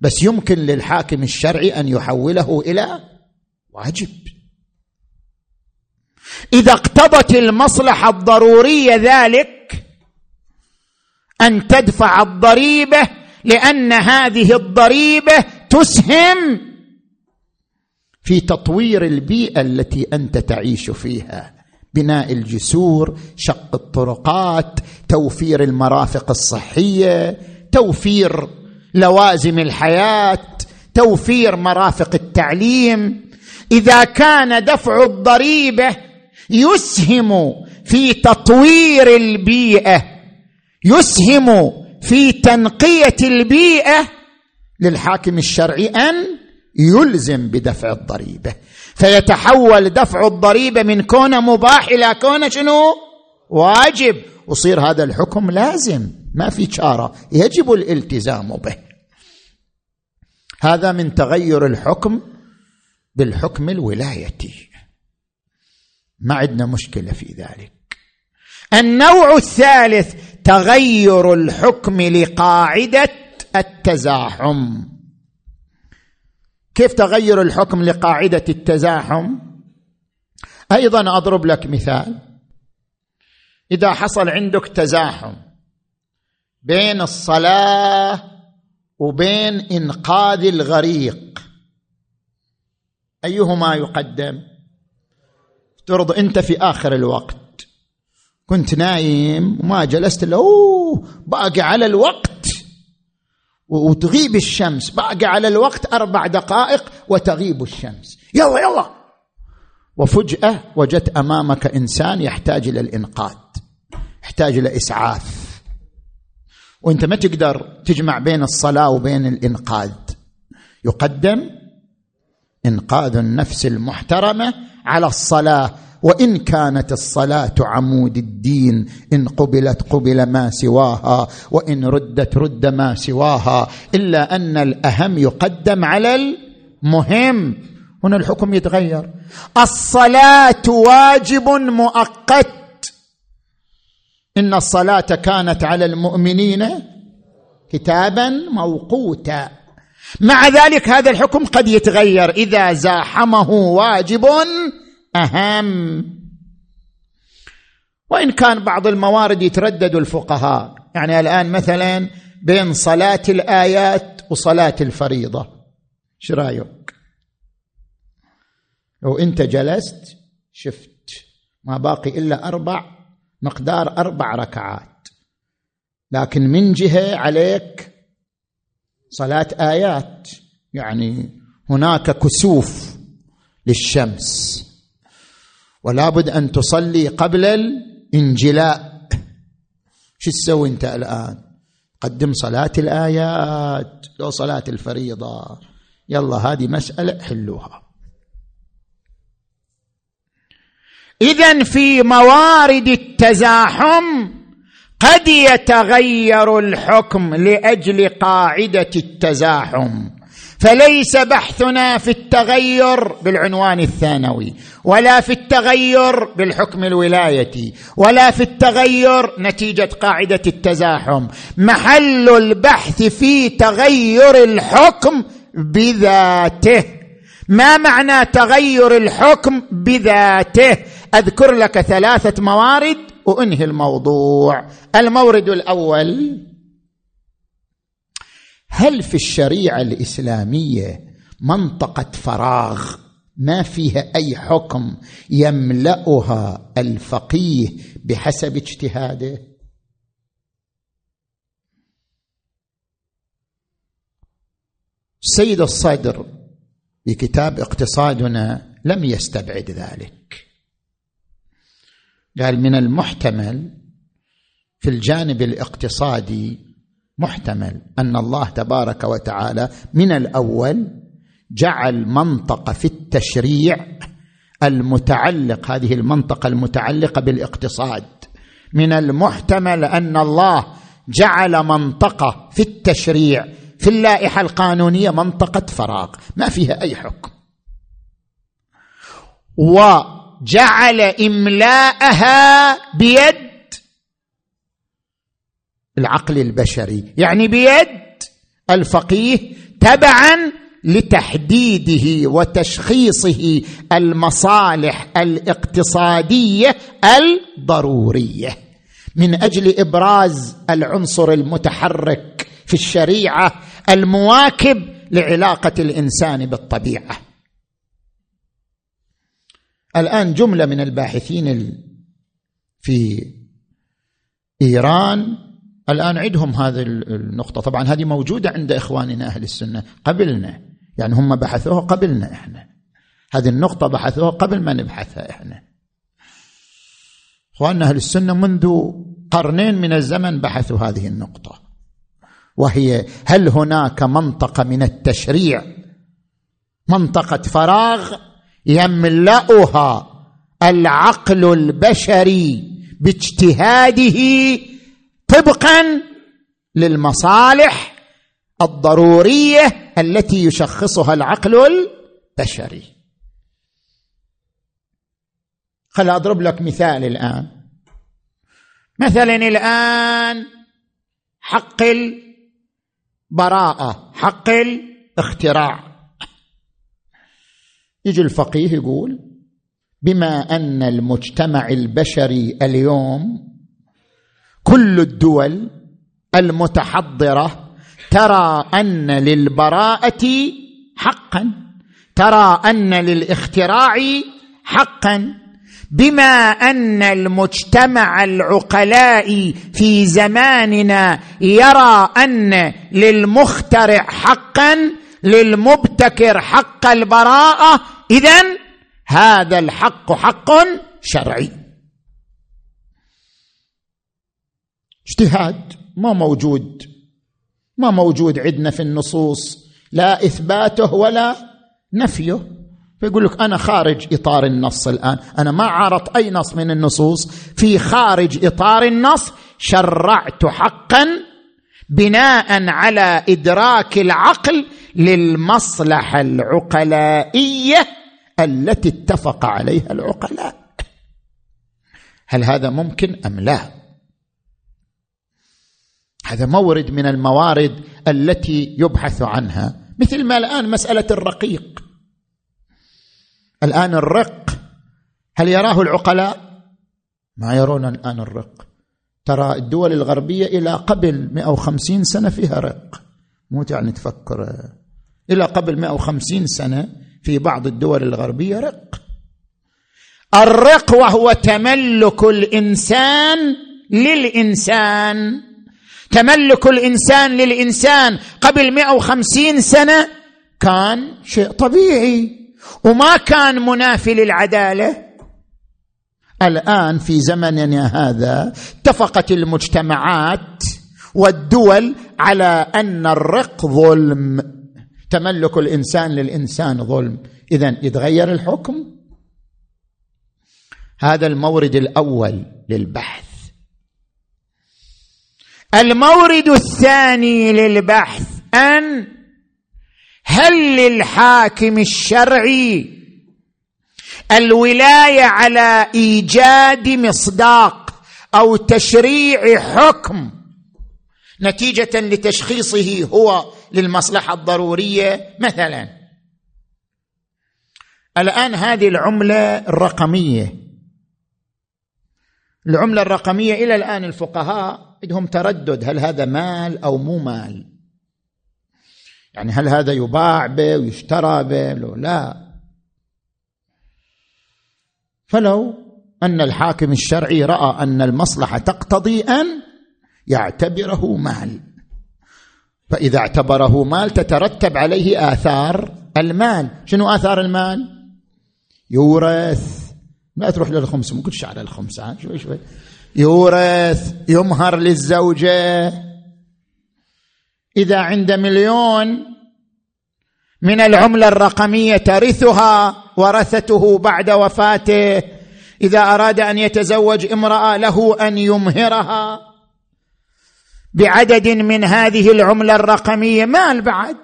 بس يمكن للحاكم الشرعي أن يحوله إلى واجب. إذا اقتضت المصلحة الضرورية ذلك أن تدفع الضريبة لأن هذه الضريبة تسهم في تطوير البيئة التي أنت تعيش فيها. بناء الجسور شق الطرقات توفير المرافق الصحية توفير لوازم الحياة توفير مرافق التعليم. إذا كان دفع الضريبة يسهم في تطوير البيئة يسهم في تنقية البيئة للحاكم الشرعي أن يلزم بدفع الضريبة. فيتحول دفع الضريبة من كونه مباح إلى كونه شنو؟ واجب. وصير هذا الحكم لازم. ما في شارة. يجب الالتزام به. هذا من تغير الحكم بالحكم الولايتي. ما عندنا مشكلة في ذلك. النوع الثالث تغير الحكم لقاعدة التزاحم. كيف تغير الحكم لقاعدة التزاحم؟ أيضا أضرب لك مثال. إذا حصل عندك تزاحم بين الصلاة وبين إنقاذ الغريق أيهما يقدم؟ افترض أنت في آخر الوقت. كنت نايم وما جلست إلا باقي على الوقت. وتغيب الشمس. باقي على الوقت أربع دقائق وتغيب الشمس. يلا يلا. وفجأة وجدت أمامك إنسان يحتاج إلى الإنقاذ يحتاج إلى إسعاف. وأنت ما تقدر تجمع بين الصلاة وبين الإنقاذ. يقدم إنقاذ النفس المحترمة على الصلاة وإن كانت الصلاة عمود الدين إن قبلت قبل ما سواها وإن ردت رد ما سواها إلا أن الأهم يقدم على المهم. هنا الحكم يتغير. الصلاة واجب مؤقت. إن الصلاة كانت على المؤمنين كتابا موقوتا. مع ذلك هذا الحكم قد يتغير. إذا زاحمه واجب أهم. وإن كان بعض الموارد يتردد الفقهاء. يعني الآن مثلا بين صلاة الآيات وصلاة الفريضة. إيش رأيك؟ لو أنت جلست شفت ما باقي إلا أربع مقدار أربع ركعات. لكن من جهة عليك صلاة آيات. يعني هناك كسوف للشمس. ولا بد أن تصلي قبل الانجلاء. شو تسوي أنت الآن؟ قدم صلاة الآيات لو صلاة الفريضة. يلا هذه مسألة حلوها. إذا في موارد التزاحم قد يتغير الحكم لأجل قاعدة التزاحم. فليس بحثنا في التغير بالعنوان الثانوي ولا في التغير بالحكم الولايتي ولا في التغير نتيجة قاعدة التزاحم. محل البحث في تغير الحكم بذاته. ما معنى تغير الحكم بذاته؟ أذكر لك ثلاثة موارد وانهي الموضوع. المورد الأول هل في الشريعة الإسلامية منطقة فراغ ما فيها أي حكم يملأها الفقيه بحسب اجتهاده؟ سيد الصدر بكتاب اقتصادنا لم يستبعد ذلك. قال من المحتمل في الجانب الاقتصادي محتمل أن الله تبارك وتعالى من الأول جعل منطقه في التشريع المتعلق هذه المنطقة المتعلقة بالاقتصاد. من المحتمل أن الله جعل منطقه في التشريع. في اللائحة القانونية منطقة فراغ ما فيها أي حكم. وجعل إملاءها بيد العقل البشري يعني بيد الفقيه تبعا لتحديده وتشخيصه المصالح الاقتصادية الضرورية. من أجل إبراز العنصر المتحرك في الشريعة المواكب لعلاقة الإنسان بالطبيعة. الآن جملة من الباحثين في إيران الآن عندهم هذه النقطة. طبعا هذه موجودة عند إخواننا أهل السنة. قبلنا. يعني هم بحثوها قبلنا إحنا. هذه النقطة بحثوها قبل ما نبحثها إحنا. إخواننا أهل السنة منذ قرنين من الزمن بحثوا هذه النقطة. وهي هل هناك منطقة من التشريع منطقة فراغ يملأها العقل البشري باجتهاده طبقا للمصالح الضرورية التي يشخصها العقل البشري. خل أضرب لك مثال الآن. مثلا الآن حق البراءة حق الاختراع. يجي الفقيه يقول بما أن المجتمع البشري اليوم كل الدول المتحضرة ترى أن للبراءة حقا ترى أن للاختراع حقا بما أن المجتمع العقلاء في زماننا يرى أن للمخترع حقا للمبتكر حق البراءة. اذا هذا الحق حق شرعي. اجتهاد ما موجود ما موجود عندنا في النصوص لا إثباته ولا نفيه. فيقول لك أنا خارج إطار النص الآن أنا ما عارض أي نص من النصوص في خارج إطار النص شرعت حقا بناء على إدراك العقل للمصلحة العقلائية التي اتفق عليها العقلاء. هل هذا ممكن أم لا؟ هذا مورد من الموارد التي يبحث عنها. مثل ما الآن مسألة الرقيق. الآن الرق هل يراه العقلاء؟ ما يرون الآن الرق. ترى الدول الغربية إلى قبل 150 سنة فيها رق. مو يعني تفكر. إلى قبل 150 سنة في بعض الدول الغربية رق. الرق وهو تملك الإنسان للإنسان. تملك الإنسان للإنسان قبل 150 سنة كان شيء طبيعي. وما كان منافي للعدالة. الآن في زمننا هذا اتفقت المجتمعات والدول على أن الرق ظلم. تملك الإنسان للإنسان ظلم. اذا يتغير الحكم؟ هذا المورد الأول للبحث. المورد الثاني للبحث أن هل للحاكم الشرعي الولاية على إيجاد مصداق أو تشريع حكم نتيجة لتشخيصه هو للمصلحة الضرورية؟ مثلا الآن هذه العملة الرقمية. العملة الرقمية إلى الآن الفقهاء عندهم تردد. هل هذا مال أو مو مال؟ يعني هل هذا يباع به ويشترى به؟ لا. فلو أن الحاكم الشرعي رأى أن المصلحة تقتضي أن يعتبره مال. فإذا اعتبره مال تترتب عليه آثار المال. شنو آثار المال؟ يورث. ما تروح للخمس مو كل على الخمس شوي شوي. يورث يمهر للزوجة. إذا عند مليون من العملة الرقمية ترثها ورثته بعد وفاته. إذا أراد أن يتزوج امرأة له أن يمهرها. بعدد من هذه العملة الرقمية مال بعد.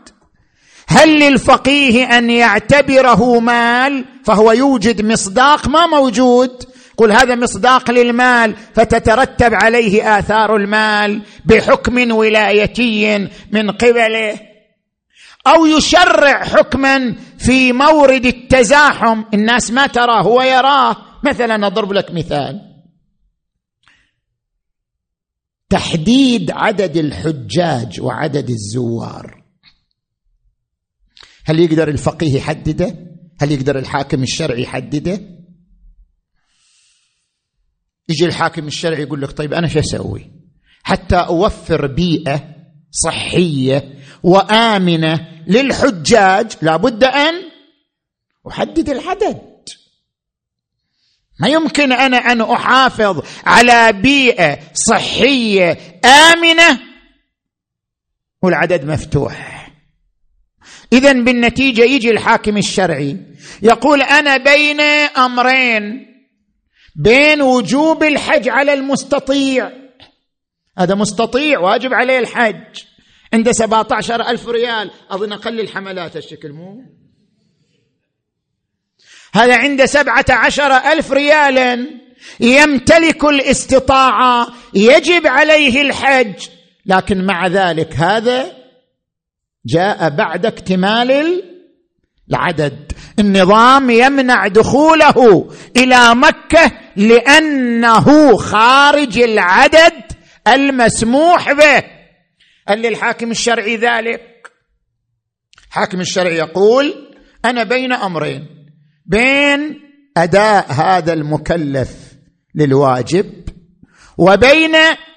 هل للفقيه أن يعتبره مال؟ فهو يوجد مصداق ما موجود. قل هذا مصداق للمال فتترتب عليه آثار المال بحكم ولايتي من قبله أو يشرع حكما في مورد التزاحم. الناس ما تراه هو يراه. مثلا أضرب لك مثال. تحديد عدد الحجاج وعدد الزوار. هل يقدر الفقيه يحدده؟ هل يقدر الحاكم الشرعي يحدده؟ يجي الحاكم الشرعي يقول لك طيب أنا شو أسوي؟ حتى أوفر بيئة صحية وآمنة للحجاج لابد أن أحدد العدد. ما يمكن أنا أن أحافظ على بيئة صحية آمنة والعدد مفتوح. اذا بالنتيجة يجي الحاكم الشرعي يقول أنا بين أمرين. بين وجوب الحج على المستطيع. هذا مستطيع واجب عليه الحج. عنده سبعة عشر ألف ريال. أظن أقل الحملات الشكل مو؟ هذا عنده سبعة عشر ألف ريالا يمتلك الاستطاعة يجب عليه الحج. لكن مع ذلك هذا جاء بعد اكتمال العدد. النظام يمنع دخوله إلى مكة لأنه خارج العدد المسموح به. هل للحاكم الشرعي ذلك. حاكم الشرعي يقول أنا بين أمرين بين أداء هذا المكلف للواجب وبين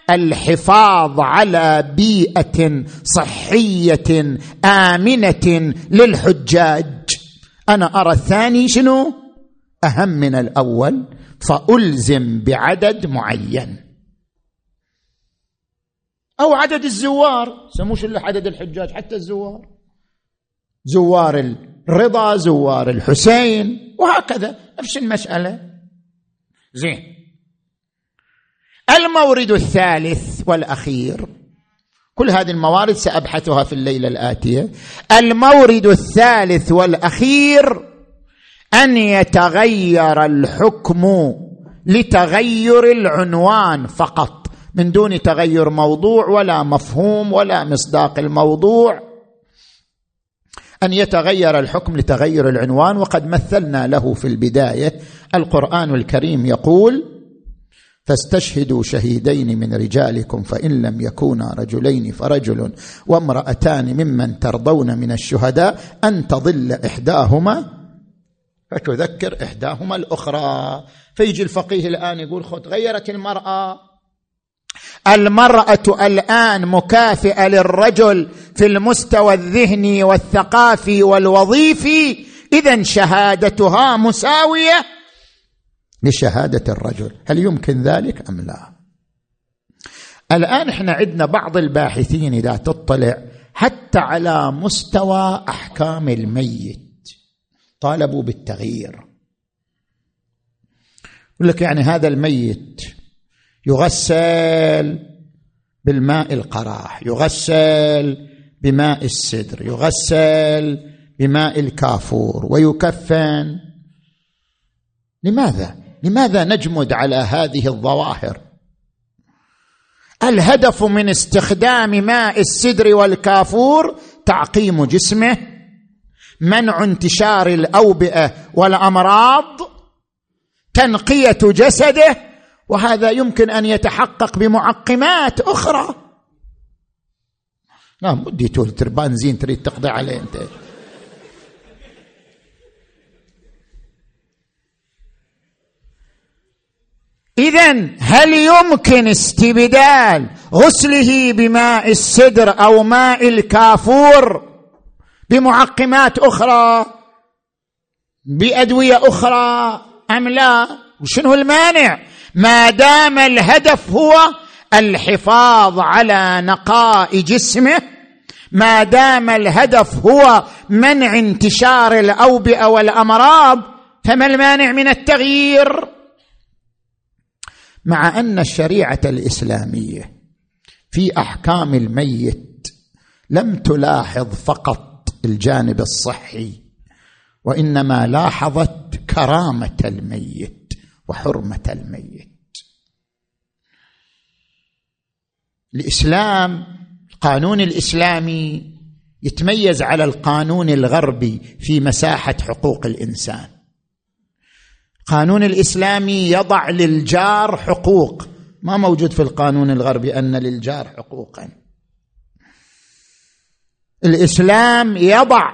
الحفاظ على بيئة صحية آمنة للحجاج. أنا أرى الثاني شنو؟ أهم من الأول. فألزم بعدد معين. أو عدد الزوار. سموش إلا عدد الحجاج حتى الزوار. زوار الرضا زوار الحسين وهكذا. نفس المسألة. زين. المورد الثالث والأخير. كل هذه الموارد سأبحثها في الليلة الآتية. المورد الثالث والأخير أن يتغير الحكم لتغير العنوان فقط من دون تغير موضوع ولا مفهوم ولا مصداق الموضوع. أن يتغير الحكم لتغير العنوان وقد مثلنا له في البداية. القرآن الكريم يقول فاستشهدوا شهيدين من رجالكم فإن لم يكونا رجلين فرجل وامرأتان ممن ترضون من الشهداء أن تضل إحداهما فتذكر إحداهما الأخرى. فيجي الفقيه الآن يقول خذ غيرت المرأة. المرأة الآن مكافئة للرجل في المستوى الذهني والثقافي والوظيفي. اذا شهادتها مساوية لشهادة الرجل. هل يمكن ذلك أم لا؟ الآن إحنا عندنا بعض الباحثين إذا تطلع حتى على مستوى أحكام الميت. طالبوا بالتغيير. يقول لك يعني هذا الميت يغسل بالماء القراح يغسل بماء السدر يغسل بماء الكافور ويكفن. لماذا؟ لماذا نجمد على هذه الظواهر؟ الهدف من استخدام ماء السدر والكافور تعقيم جسمه منع انتشار الأوبئة والأمراض تنقية جسده وهذا يمكن أن يتحقق بمعقمات أخرى. لا مدي تولتر بنزين تريد تقضي عليه أنت. اذا هل يمكن استبدال غسله بماء السدر أو ماء الكافور؟ بمعقمات أخرى بأدوية أخرى أم لا؟ وشنو المانع؟ ما دام الهدف هو الحفاظ على نقاء جسمه ما دام الهدف هو منع انتشار الأوبئة والأمراض فما المانع من التغيير؟ مع أن الشريعة الإسلامية في أحكام الميت لم تلاحظ فقط الجانب الصحي وإنما لاحظت كرامة الميت وحرمة الميت. الإسلام القانون الإسلامي يتميز على القانون الغربي في مساحة حقوق الإنسان. القانون الإسلامي يضع للجار حقوق. ما موجود في القانون الغربي أن للجار حقوقا. الإسلام يضع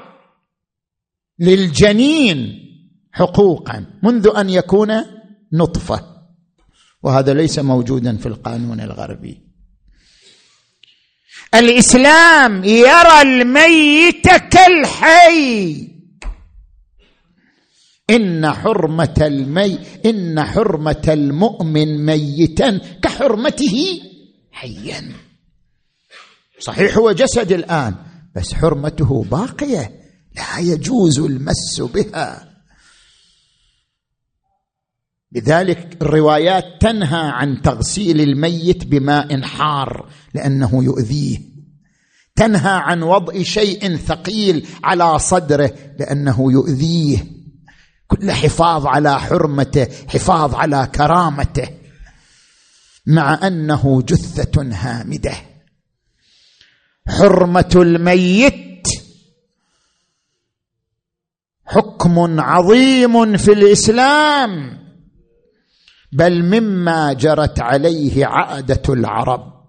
للجنين حقوقا منذ أن يكون نطفة. وهذا ليس موجودا في القانون الغربي. الإسلام يرى الميت كالحي. إن حرمة المي إن حرمة المؤمن ميتا كحرمته حيا. صحيح هو جسد الآن. بس حرمته باقية. لا يجوز المس بها. لذلك الروايات تنهى عن تغسيل الميت بماء حار لأنه يؤذيه. تنهى عن وضع شيء ثقيل على صدره لأنه يؤذيه. كل حفاظ على حرمته حفاظ على كرامته مع أنه جثة هامدة. حرمة الميت. حكم عظيم في الإسلام. بل مما جرت عليه عادة العرب.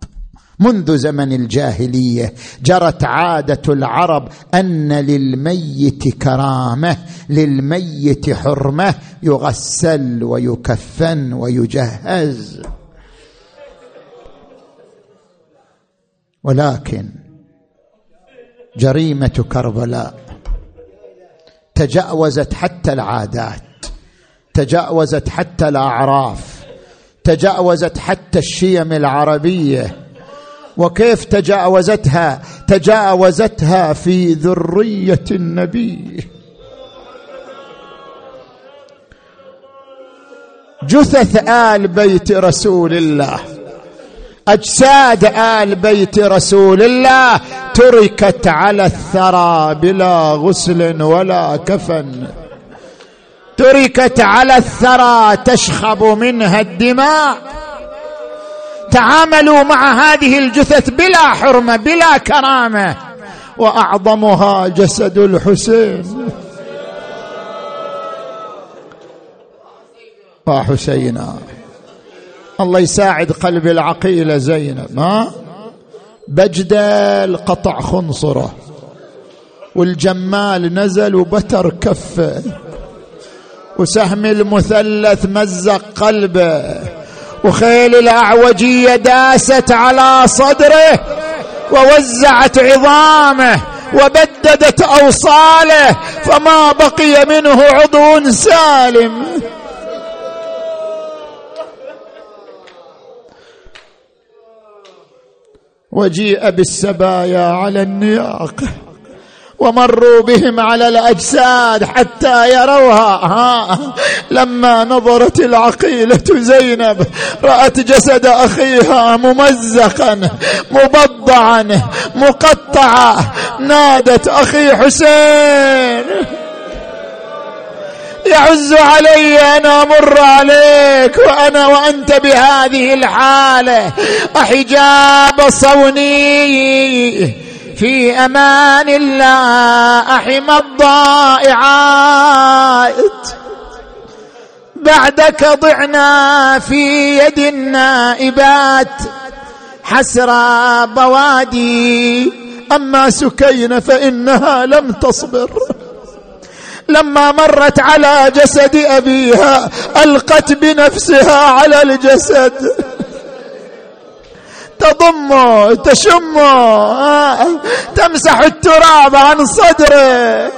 منذ زمن الجاهلية جرت عادة العرب أن للميت كرامة للميت حرمة. يغسل ويكفن ويجهز. ولكن جريمة كربلاء. تجاوزت حتى العادات. تجاوزت حتى الأعراف. تجاوزت حتى الشيم العربية. وكيف تجاوزتها؟ تجاوزتها في ذرية النبي. جثث آل بيت رسول الله. أجساد آل بيت رسول الله. تركت على الثرى بلا غسل ولا كفن. تركت على الثرى تشخب منها الدماء. تعاملوا مع هذه الجثث بلا حرمة بلا كرامة. وأعظمها جسد الحسين. وحسينا الله يساعد قلب العقيلة زينب ها؟ بجدل قطع خنصرة والجمال نزل وبتر كفه وسهم المثلث مزق قلبه وخيل الاعوجيه داست على صدره ووزعت عظامه وبددت أوصاله فما بقي منه عضو سالم وجيء بالسبايا على النياق ومروا بهم على الأجساد حتى يروها. ها لما نظرت العقيلة زينب رأت جسد أخيها ممزقا مبضعا مقطعا. نادت أخي حسين. يعز علي ان أمر عليك وأنا وأنت بهذه الحالة. أحجاب صوني في أمان الله أحم الضائعات. بعدك ضعنا في يد النائبات. حسرى بوادي أما سكين فإنها لم تصبر. لما مرت على جسد أبيها ألقت بنفسها على الجسد. تضمه تشمه تمسح التراب عن صدره.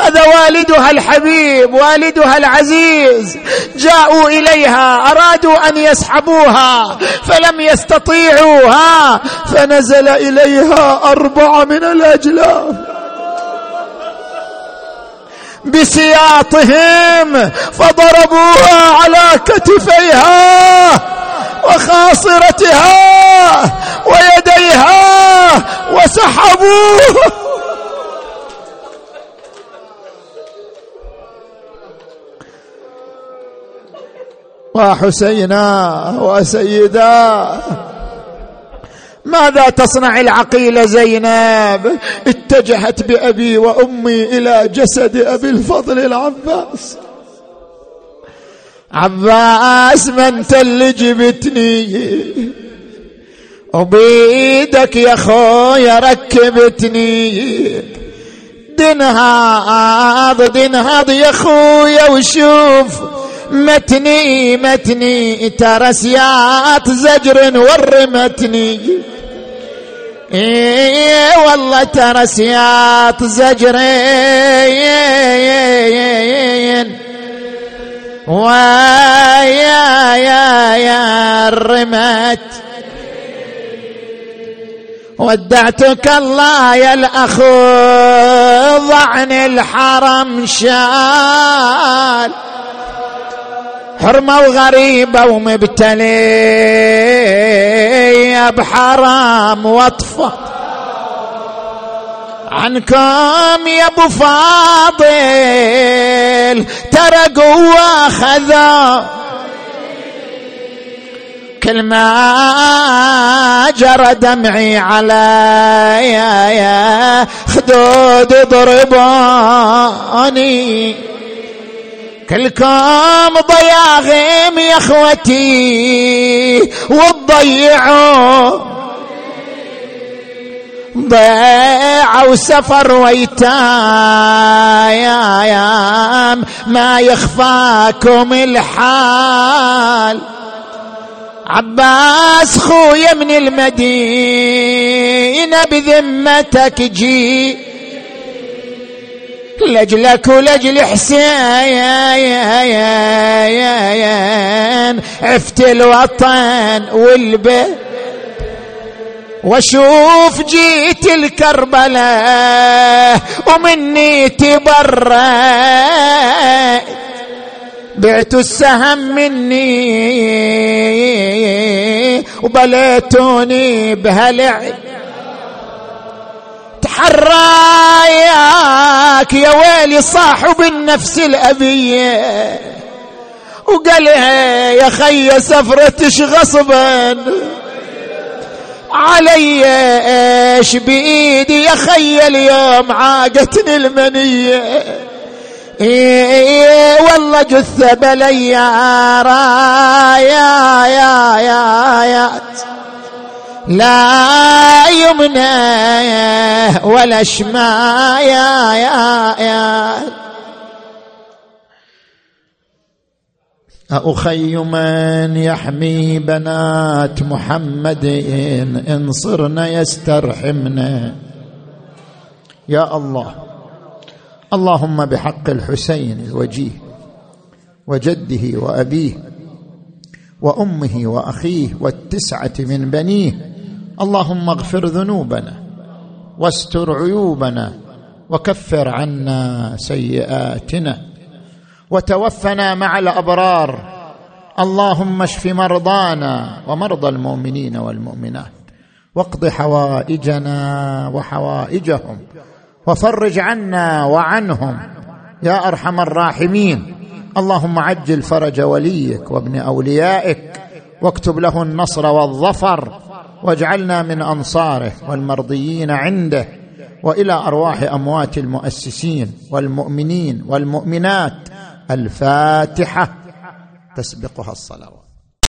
هذا والدها الحبيب والدها العزيز جاءوا إليها أرادوا أن يسحبوها فلم يستطيعوها فنزل إليها اربعه من الاجلاف بسياطهم فضربوها على كتفيها وخاصرتها ويديها وسحبوه. وحسينا وسيدا ماذا تصنع العقيله زينب؟ اتجهت بأبي وأمي إلى جسد أبي الفضل العباس. عباس ما انت اللي جبتني وبيدك يا خويا ركبتني دنهاض دنهاض يا خويا وشوف. متني متني ترى سياط زجر ورمتني إيه والله ترى سياط زجرين ويا يا يا الرمت ودعتك الله يا الاخ ضعن الحرم شال. حرمة وغريبة ومبتلية بحرام وطفة. عنكم يا أبو فاضل ترى قوة خذا. كل ما جرى دمعي على خدود ضربوني. كلكم ضياغم يا اخوتي وتضيعوا ضيعوا سفر ويتايام ما يخفاكم الحال. عباس خويا من المدينة بذمتك جي لاجلك ولاجل حسين. عفت الوطن والبيت وشوف جيت الكربلاء ومني تبرأ بعت السهم مني وبليتوني بهالعب تحراياك يا ويلي صاحب النفس الأبية وقال يا خي سفرتش غصبا. علي إيش بإيدي يا خي اليوم عاقتني المنية. إيه والله جثة بليارة يا يا يا يا. لا يمنى ولا شما يا يا أخي من يحمي بنات محمد إن صرنا يسترحمنا يا الله. اللهم بحق الحسين الوجيه وجده وأبيه وأمه وأخيه والتسعة من بنيه اللهم اغفر ذنوبنا واستر عيوبنا وكفر عنا سيئاتنا وتوفنا مع الأبرار اللهم اشف مرضانا ومرضى المؤمنين والمؤمنات واقض حوائجنا وحوائجهم وفرج عنا وعنهم يا أرحم الراحمين اللهم عجل فرج وليك وابن أوليائك واكتب له النصر والظفر واجعلنا من أنصاره والمرضيين عنده وإلى أرواح أموات المؤسسين والمؤمنين والمؤمنات. الفاتحة. تسبقها الصلوات.